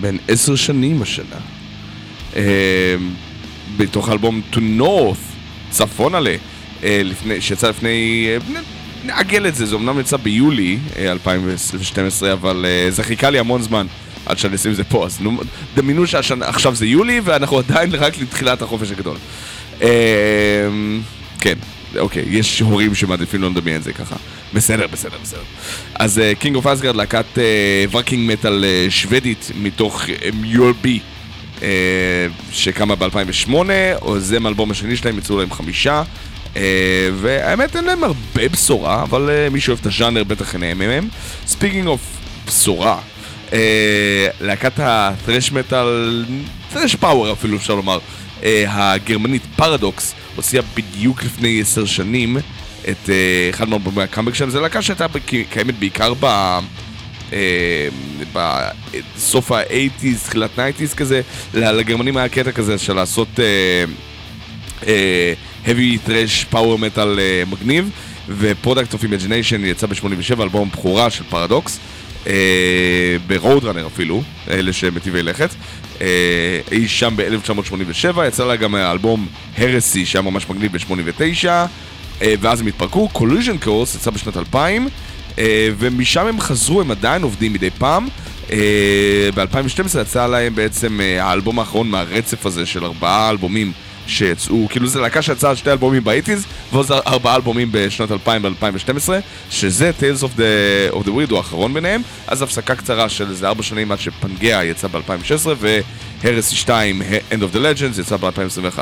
בן עשר שנים השנה. אה, בתוך האלבום To North, צפונה ל... אה, לפני, שיצא לפני... נ- נעגל את זה, זה אמנם יצא ביולי אה, 2012, אבל אה, זה חיכה לי המון זמן עד שאני אשים את זה פה, אז נו, דמיינו שעכשיו זה יולי ואנחנו עדיין רק לתחילת החופש הגדול. אה, כן, אוקיי, יש הורים שמעדיפים לא לדמיין את זה ככה. בסדר, בסדר, בסדר. אז King of Asgard, להקת Viking metal שוודית מתוך מיולבי. אה, שקמה ב-2008, זה מהאלבום השני שלהם, יצאו להם חמישה. אה, והאמת אין להם הרבה בשורה, אבל אה, מי שאוהב את הז'אנר בטח נהנה מהם. Speaking of בשורה, אה, להקת ה thrash metal, thrash power אפילו אפשר לומר, אה, הגרמנית פרדוקס, הוציאה בדיוק לפני עשר שנים את אה, אחד מאלבומי הקאמבק שלהם, זו להקה שהייתה קיימת בעיקר ב... אה, בסוף ה-80's, תחילת ה-90's כזה, לגרמנים היה קטע כזה של לעשות אה, heavy trash power metal מגניב, ו-Product of Imagination יצא ב-87, אלבום בכורה של פרדוקס, ברוד ראנר אפילו, אלה שמטיבי לכת. אה, אי שם ב-1987, יצא לה גם האלבום הרסי שהיה ממש מגניב ב-89, אה, ואז הם התפרקו, Collision Course יצא בשנת 2000, אה, ומשם הם חזרו, הם עדיין עובדים מדי פעם. אה, ב-2012 יצא להם בעצם אה, האלבום האחרון מהרצף הזה של ארבעה אלבומים שיצאו, כאילו זו להקה שיצאה שתי אלבומים באיטיז, ועוד ארבעה אלבומים בשנות 2000 ו-2012, שזה Tales of the, of the Weird הוא האחרון ביניהם, אז הפסקה קצרה של איזה ארבע שנים עד שפנגea יצא ב-2016, והרסי 2, End of the Legends, יצא ב-2021.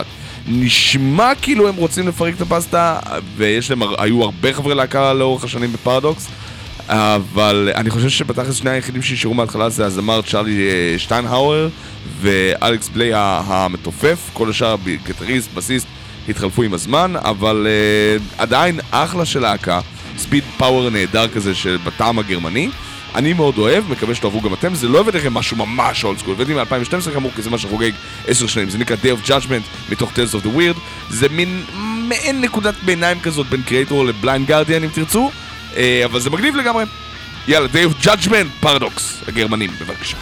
נשמע כאילו הם רוצים לפרק את הפסטה, ויש להם, היו הרבה חברי להקה לאורך השנים בפרדוקס, אבל אני חושב שבתכלס שני היחידים שנשארו מההתחלה זה הזמר צ'ארלי אה, שטיינהאואר ואלכס בליי המתופף, כל השאר גיטריסט, בסיסט, התחלפו עם הזמן, אבל uh, עדיין אחלה של להקה, speed power נהדר כזה של בטעם הגרמני. אני מאוד אוהב, מקווה שתאהבו גם אתם, זה לא הבאתי לכם משהו ממש old school, הבאתי מ-2012 כאמור, כי זה מה שחוגג עשר שנים, זה נקרא Day of Judgment מתוך Tales of the Weird, זה מין מעין נקודת ביניים כזאת בין קריאטור ל Blind Guardian אם תרצו, אבל זה מגניב לגמרי. יאללה, Day of Judgment, Paradox, הגרמנים, בבקשה.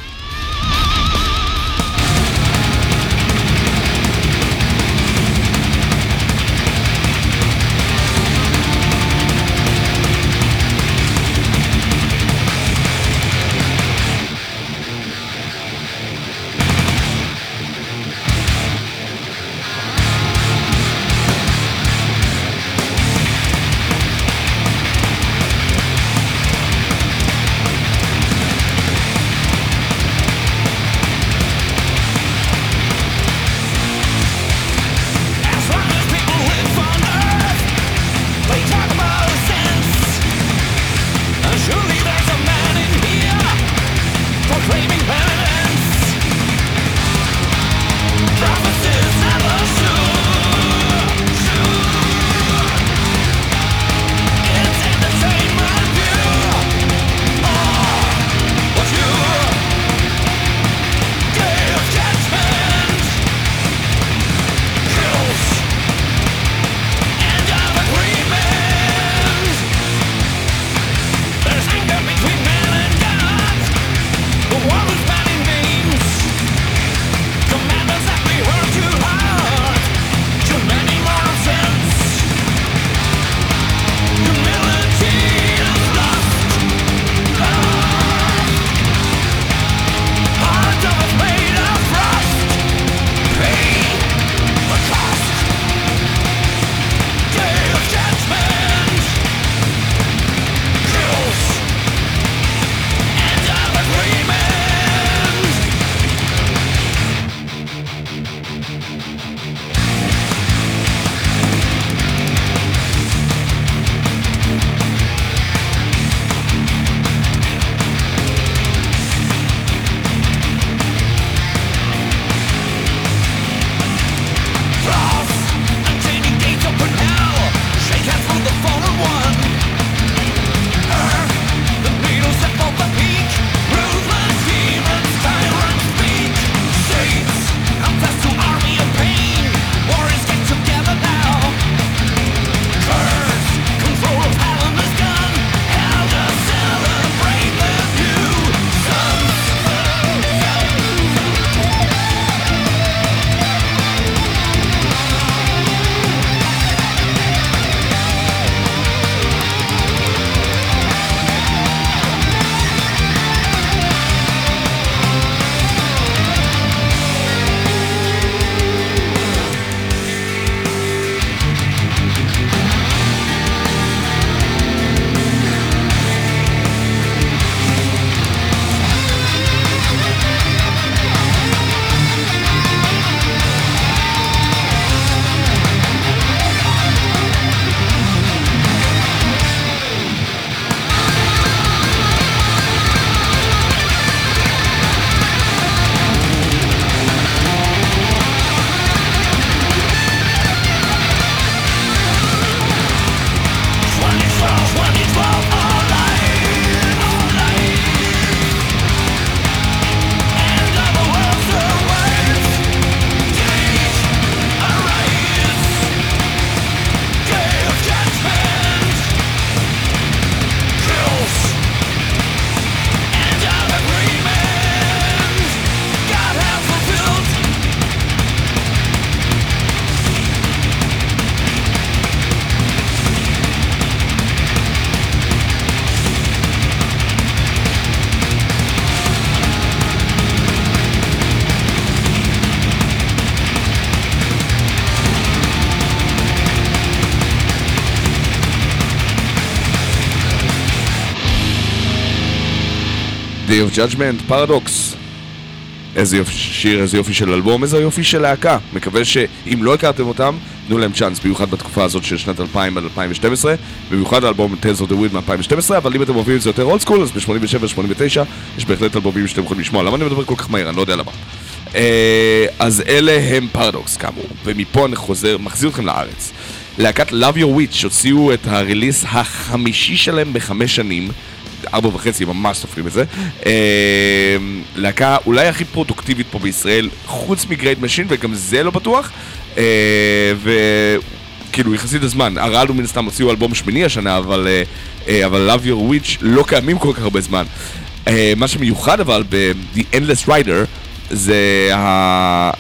Day of Judgment, Paradox. איזה יופי שיר, איזה יופי של אלבום, איזה יופי של להקה. מקווה שאם לא הכרתם אותם, תנו להם צ'אנס, במיוחד בתקופה הזאת של שנת 2000 עד 2012, במיוחד האלבום Tales of the Weird מ-2012, אבל אם אתם אוהבים את זה יותר old school, אז ב-87-89 יש בהחלט אלבומים שאתם יכולים לשמוע. למה אני מדבר כל כך מהר? אני לא יודע למה. אה, אז אלה הם פרדוקס כאמור, ומפה אני חוזר, מחזיר אתכם לארץ. להקת Love Your Witch הוציאו את ה release החמישי שלהם בחמש שנים, ארבע וחצי, ממש סופרים את זה. אה, להקה אולי הכי פרודוקטיבית פה בישראל, חוץ מ Great Machine, וגם זה לא בטוח. אה, וכאילו, יחסית הזמן, הרעלו מן הסתם הוציאו אלבום שמיני השנה, אבל, אה, אה, אבל Love Your Witch לא קיימים כל כך הרבה זמן. אה, מה שמיוחד אבל ב-The Endless Rider זה אה,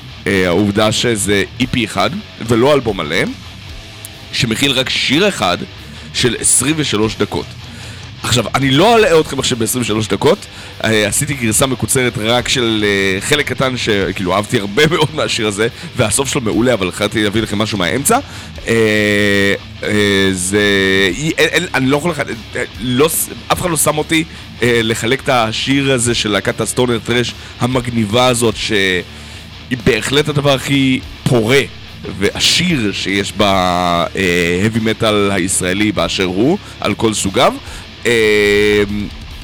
העובדה שזה EP אחד ולא אלבום מלא, שמכיל רק שיר אחד של 23 דקות. עכשיו, אני לא אלאה אתכם עכשיו ב-23 דקות, אה, עשיתי גרסה מקוצרת רק של אה, חלק קטן שכאילו אהבתי הרבה מאוד מהשיר הזה, והסוף שלו מעולה, אבל החלטתי להביא לכם משהו מהאמצע. אה, זה... אני לא יכול לא, אף אחד לא שם אותי לחלק את השיר הזה של להקת הסטונר טרש המגניבה הזאת, שהיא בהחלט הדבר הכי פורה ועשיר שיש ב-heavy metal הישראלי באשר הוא, על כל סוגיו. אה,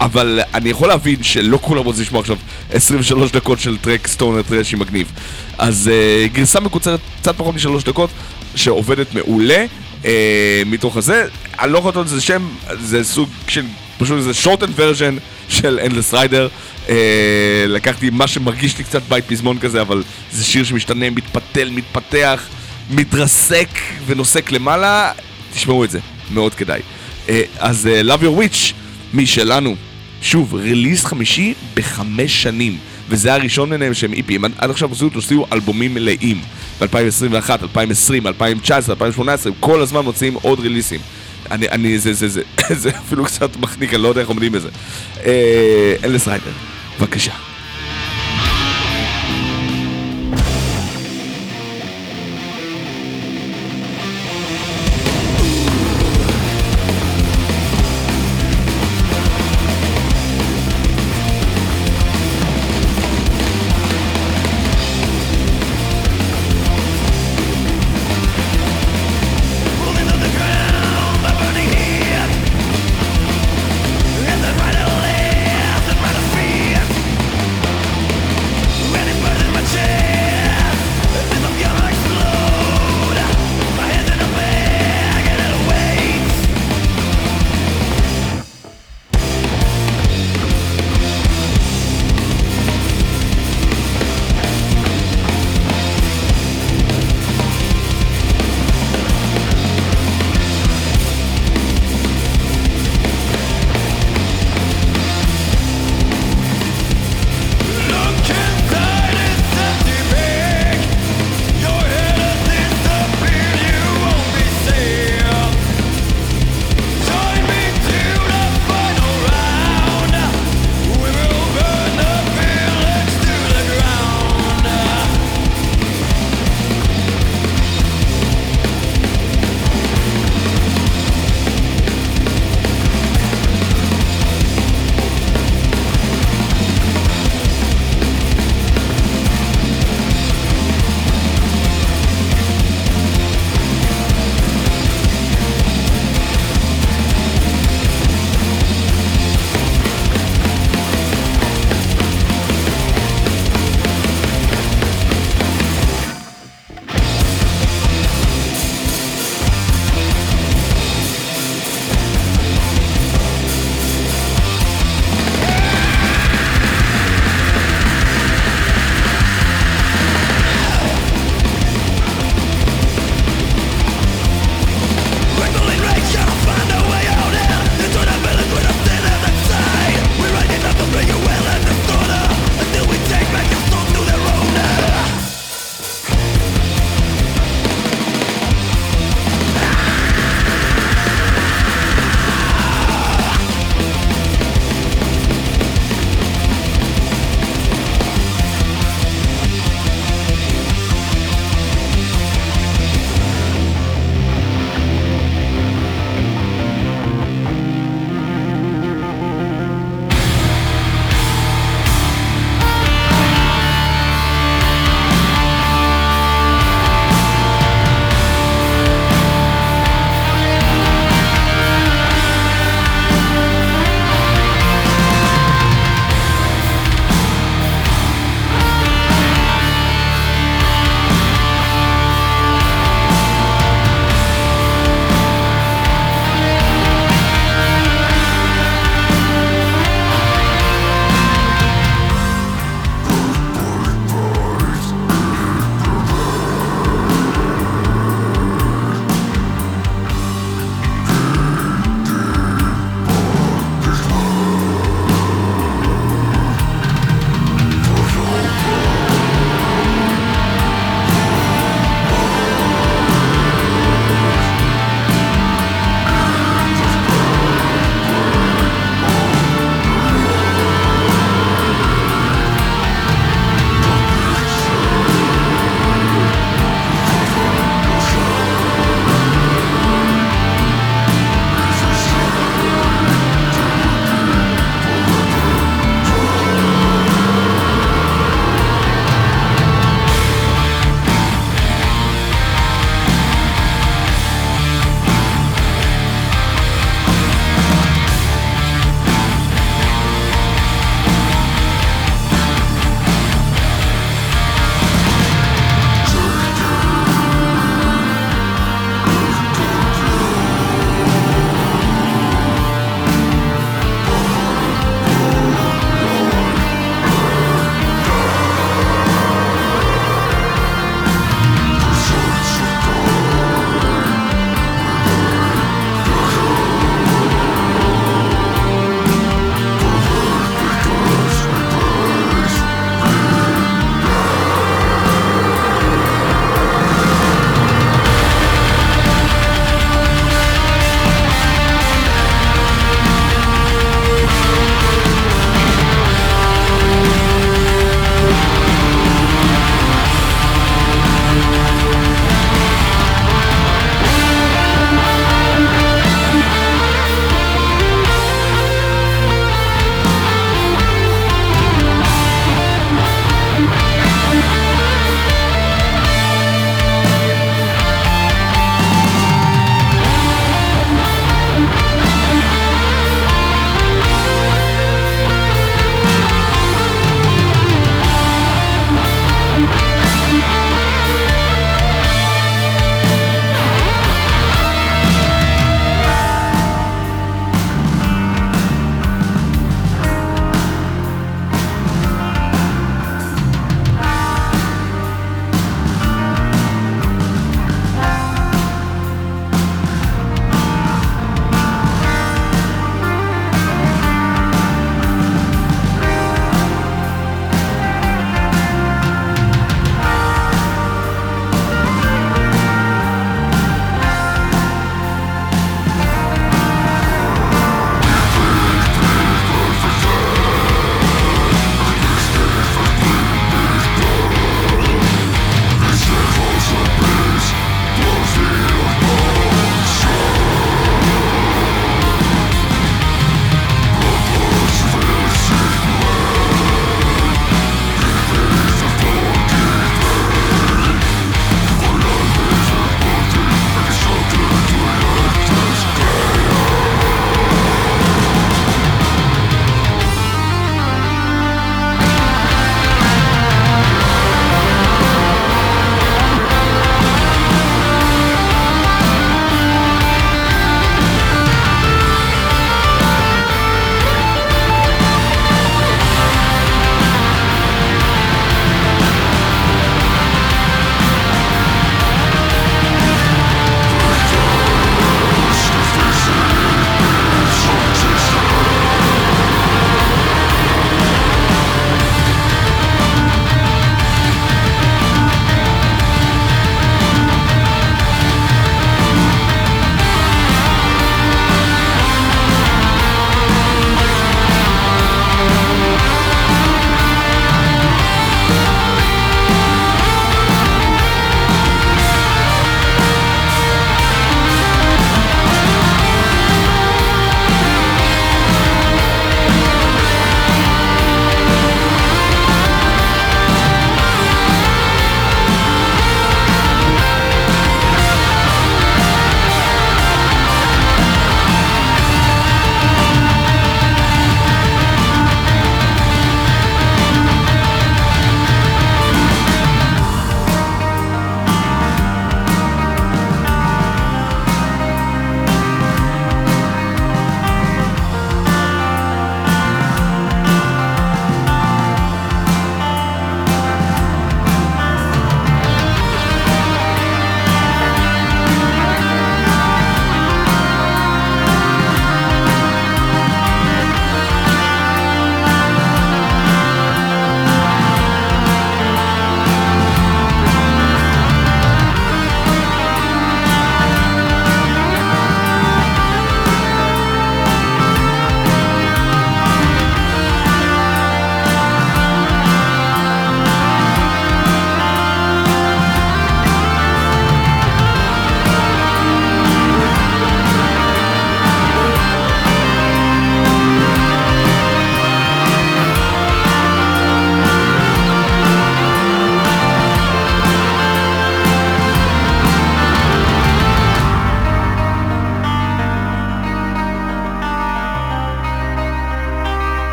אבל אני יכול להבין שלא כולם רוצים לשמוע עכשיו 23 דקות של טרק סטונר טרשי מגניב. אז אה, גרסה מקוצרת קצת פחות משלוש דקות, שעובדת מעולה. אה, מתוך הזה, אני לא יכול לתת לזה שם, זה סוג של, פשוט זה shortened version של Endless Rider. אה, לקחתי מה שמרגיש לי קצת בית פזמון כזה, אבל זה שיר שמשתנה, מתפתל, מתפתח, מתרסק ונוסק למעלה. תשמעו את זה, מאוד כדאי. אה, אז אה, Love Your Witch, משלנו, שוב, ריליס חמישי בחמש שנים. וזה הראשון ביניהם שהם איפים. עד עכשיו עשו, הוציאו אלבומים מלאים. ב-2021, 2020, 2019, 2018, הם כל הזמן מוציאים עוד ריליסים. אני, אני, זה, זה, זה, זה אפילו קצת מחניק, אני לא יודע איך עומדים בזה. אה, אלס ריידר, בבקשה.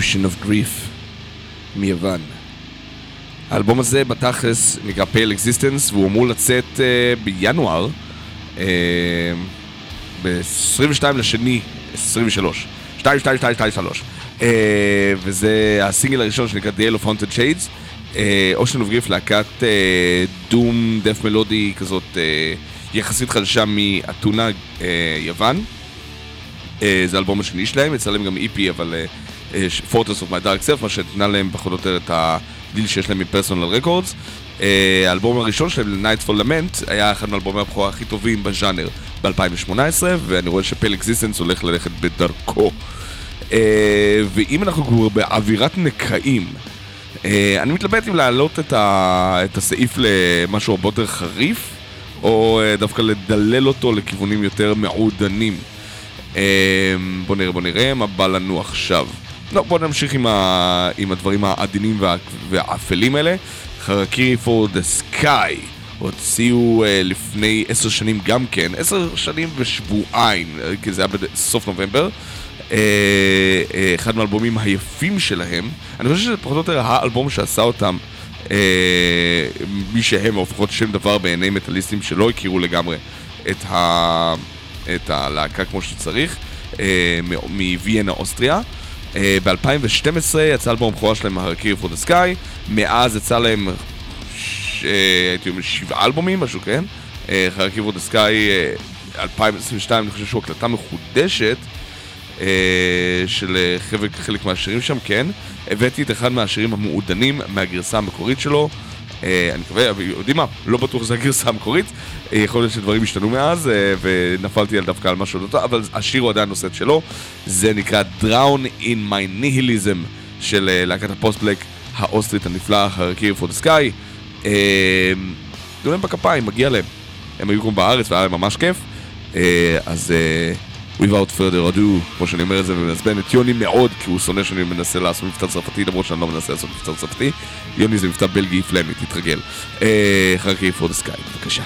Ocean of Grief מיוון. האלבום הזה בתכלס נקרא Pale Existence והוא אמור לצאת uh, בינואר uh, ב-22 לשני 23 22223 uh, וזה הסינגל הראשון שנקרא The Hell of Haunted Shades אושן אוף גריף להקת דום דף מלודי כזאת uh, יחסית חדשה מאתונה uh, יוון. אה, זה האלבום השני שלהם, יצא להם גם EP אבל אה, אה, Fortress of My Dark Self מה שנתנה להם פחות או יותר את הדיל שיש להם מ Personal Records אה, האלבום הראשון שלהם, Nightfall's Lament, היה אחד מאלבומי הבכורה הכי טובים בז'אנר ב-2018 ואני רואה ש Pale Existence הולך ללכת בדרכו. אה, ואם אנחנו כבר באווירת נכאים אה, אני מתלבט אם להעלות את, ה... את הסעיף למשהו הרבה יותר חריף או דווקא לדלל אותו לכיוונים יותר מעודנים. בוא נראה בוא נראה מה בא לנו עכשיו לא, בוא נמשיך עם, ה... עם הדברים העדינים וה... והאפלים האלה חרקירי for the sky הוציאו uh, לפני עשר שנים גם כן, עשר שנים ושבועיים, כי זה היה בסוף נובמבר. Uh, uh, אחד מהאלבומים היפים שלהם, אני חושב שזה פחות או יותר האלבום שעשה אותם uh, מי שהם, או לפחות שם דבר בעיני מטאליסטים שלא הכירו לגמרי את, ה... את הלהקה כמו שצריך, uh, מוויאנה אוסטריה. Uh, ב-2012 יצא אלבום הבכורה שלהם, הרקיר for the sky, מאז יצא להם ש... הייתי אומר שבעה אלבומים, משהו כן. חרקיב עוד הסקאי 2022, אני חושב שהוא הקלטה מחודשת אה, של אה, חלק, חלק מהשירים שם, כן. הבאתי את אחד מהשירים המעודנים מהגרסה המקורית שלו. אה, אני מקווה, יודעים מה? לא בטוח שזו הגרסה המקורית. יכול להיות שדברים השתנו מאז, ונפלתי על דווקא על משהו לא טוב, אבל השיר הוא עדיין נושא את שלו. זה נקרא Drown in my nihilism של להקת ה post-black האוסטרית הנפלאה, Harakiri for the sky. תנו להם בכפיים, מגיע להם. הם היו כמו בארץ והיה להם ממש כיף. אז without further ado, כמו שאני אומר את זה ומעצבן את יוני מאוד, כי הוא שונא שאני מנסה לעשות מבטא צרפתי, למרות שאני לא מנסה לעשות מבטא צרפתי. יוני זה מבטא בלגי פלמי, תתרגל. חרקי for the sky, בבקשה.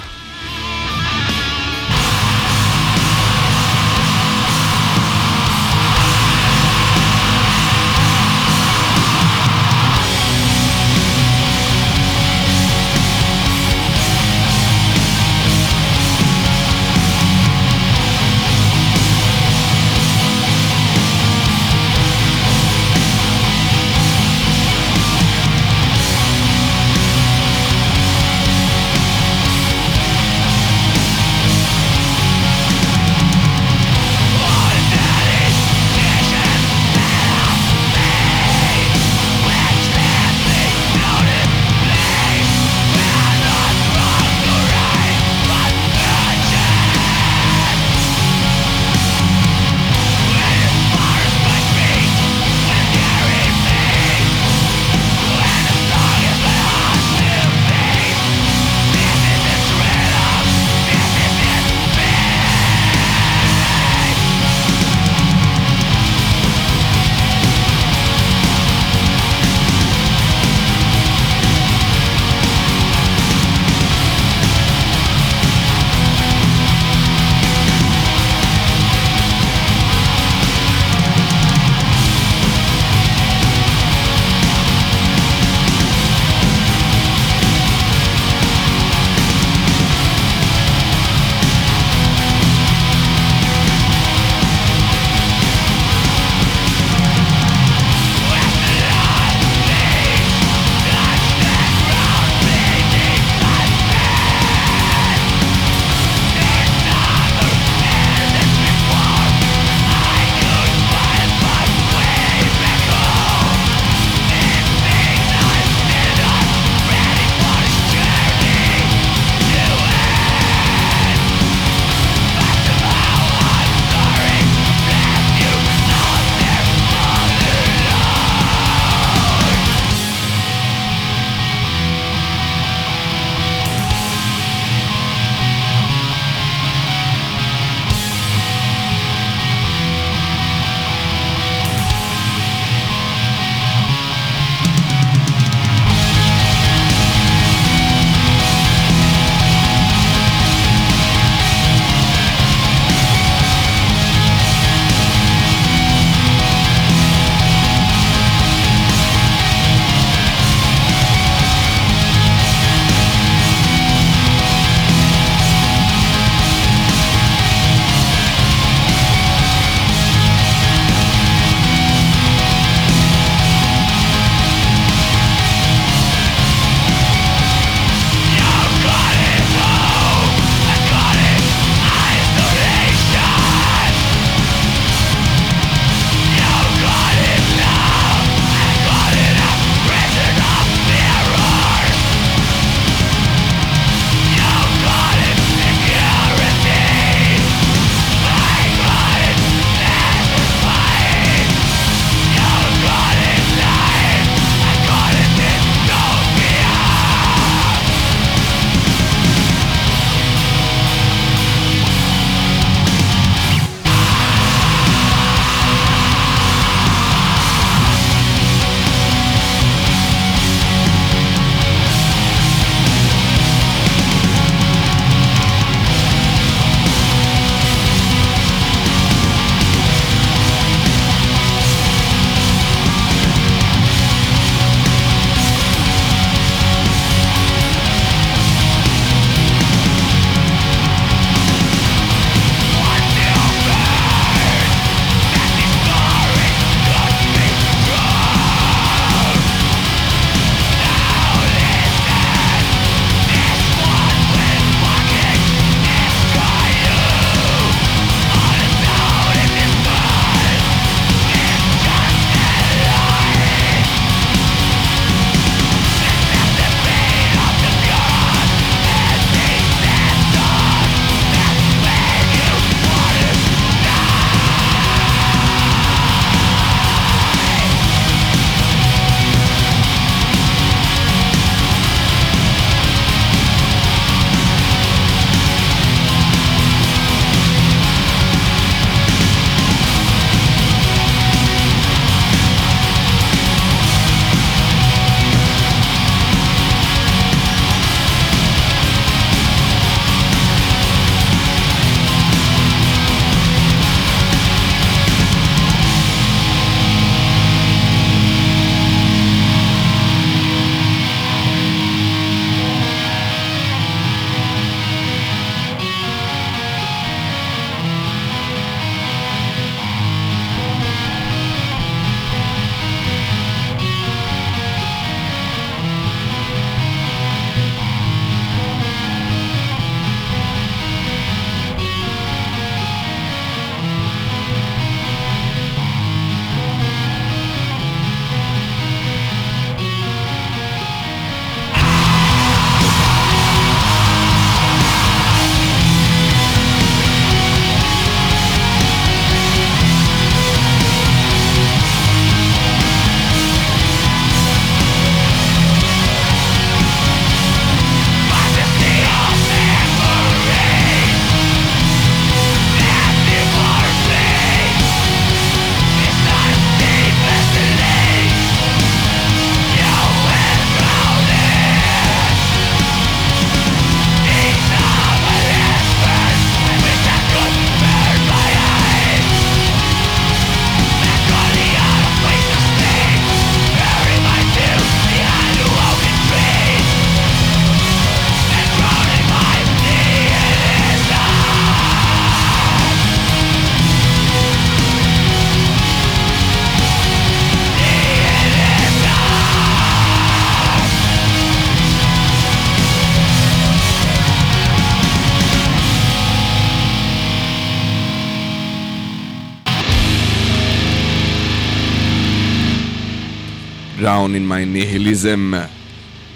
Drown in my nihilism,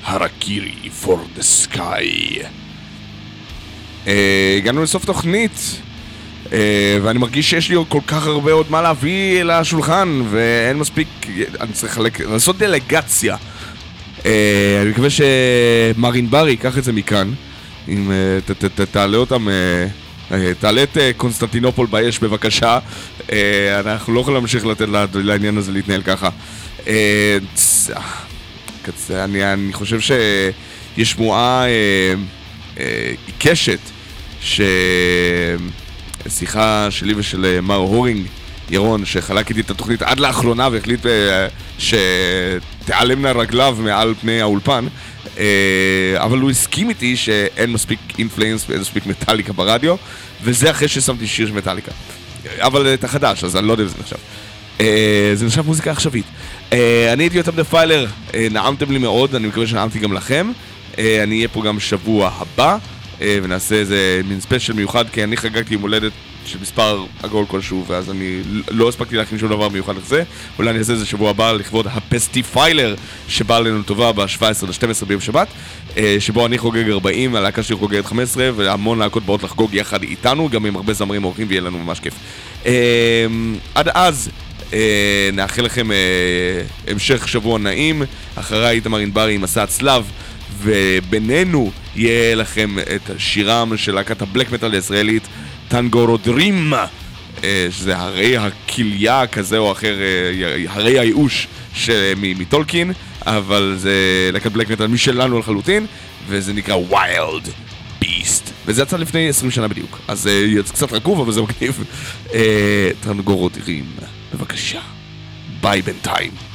Harakiri for the sky. אה, הגענו לסוף תוכנית, אה, ואני מרגיש שיש לי כל כך הרבה עוד מה להביא לשולחן, ואין מספיק, אני צריך לחלק, לעשות דלגציה. אה, אני מקווה שמרין ברי ייקח את זה מכאן, אם אה, ת- ת- תעלה אותם, אה, תעלה את קונסטנטינופול באש בבקשה. אנחנו לא יכולים להמשיך לתת לעניין הזה להתנהל ככה. אה, אה, אני, אני חושב שיש שמועה אה, עיקשת ששיחה שלי ושל מר הורינג, ירון, שחלק איתי את התוכנית עד לאחרונה והחליט שתיעלמנה רגליו מעל פני האולפן, אבל הוא הסכים איתי שאין מספיק אינפלואנס ואין מספיק מטאליקה ברדיו, וזה אחרי ששמתי שיר של מטאליקה. אבל את החדש, אז אני לא יודע אם זה נחשב. זה נחשב מוזיקה עכשווית. אה, אני הייתי יותם דה אה, נעמתם לי מאוד, אני מקווה שנעמתי גם לכם. אה, אני אהיה פה גם שבוע הבא, ונעשה איזה מין ספיישל מיוחד, כי אני חגגתי יום הולדת של מספר עגול כלשהו, ואז אני לא הספקתי להכין שום דבר מיוחד לזה. אולי אני אעשה את זה שבוע הבא לכבוד הפסטיפיילר, שבא עלינו לטובה ב-17 ל-12 ביום שבת, שבו אני חוגג 40, הלהקה שלי חוגגת 15, והמון להקות באות לחגוג יחד איתנו, גם עם הרבה זמרים אורחים, ויהיה לנו ממש כיף. עד אז, נאחל לכם אה, המשך שבוע נעים. אחריי איתמר ענברי עם מסע הצלב, ובינינו יהיה לכם את שירם של להקת הבלק מטאל הישראלית, טנגורודרים, אה, שזה הרי הכליה כזה או אחר, אה, הרי הייאוש מטולקין, אבל זה להקת בלק מטאל משלנו לחלוטין, וזה נקרא ויילד ביסט. וזה יצא לפני 20 שנה בדיוק, אז אה, זה קצת רקוב, אבל זה מגניב. אה, טנגורודרים, בבקשה. ביי בינתיים.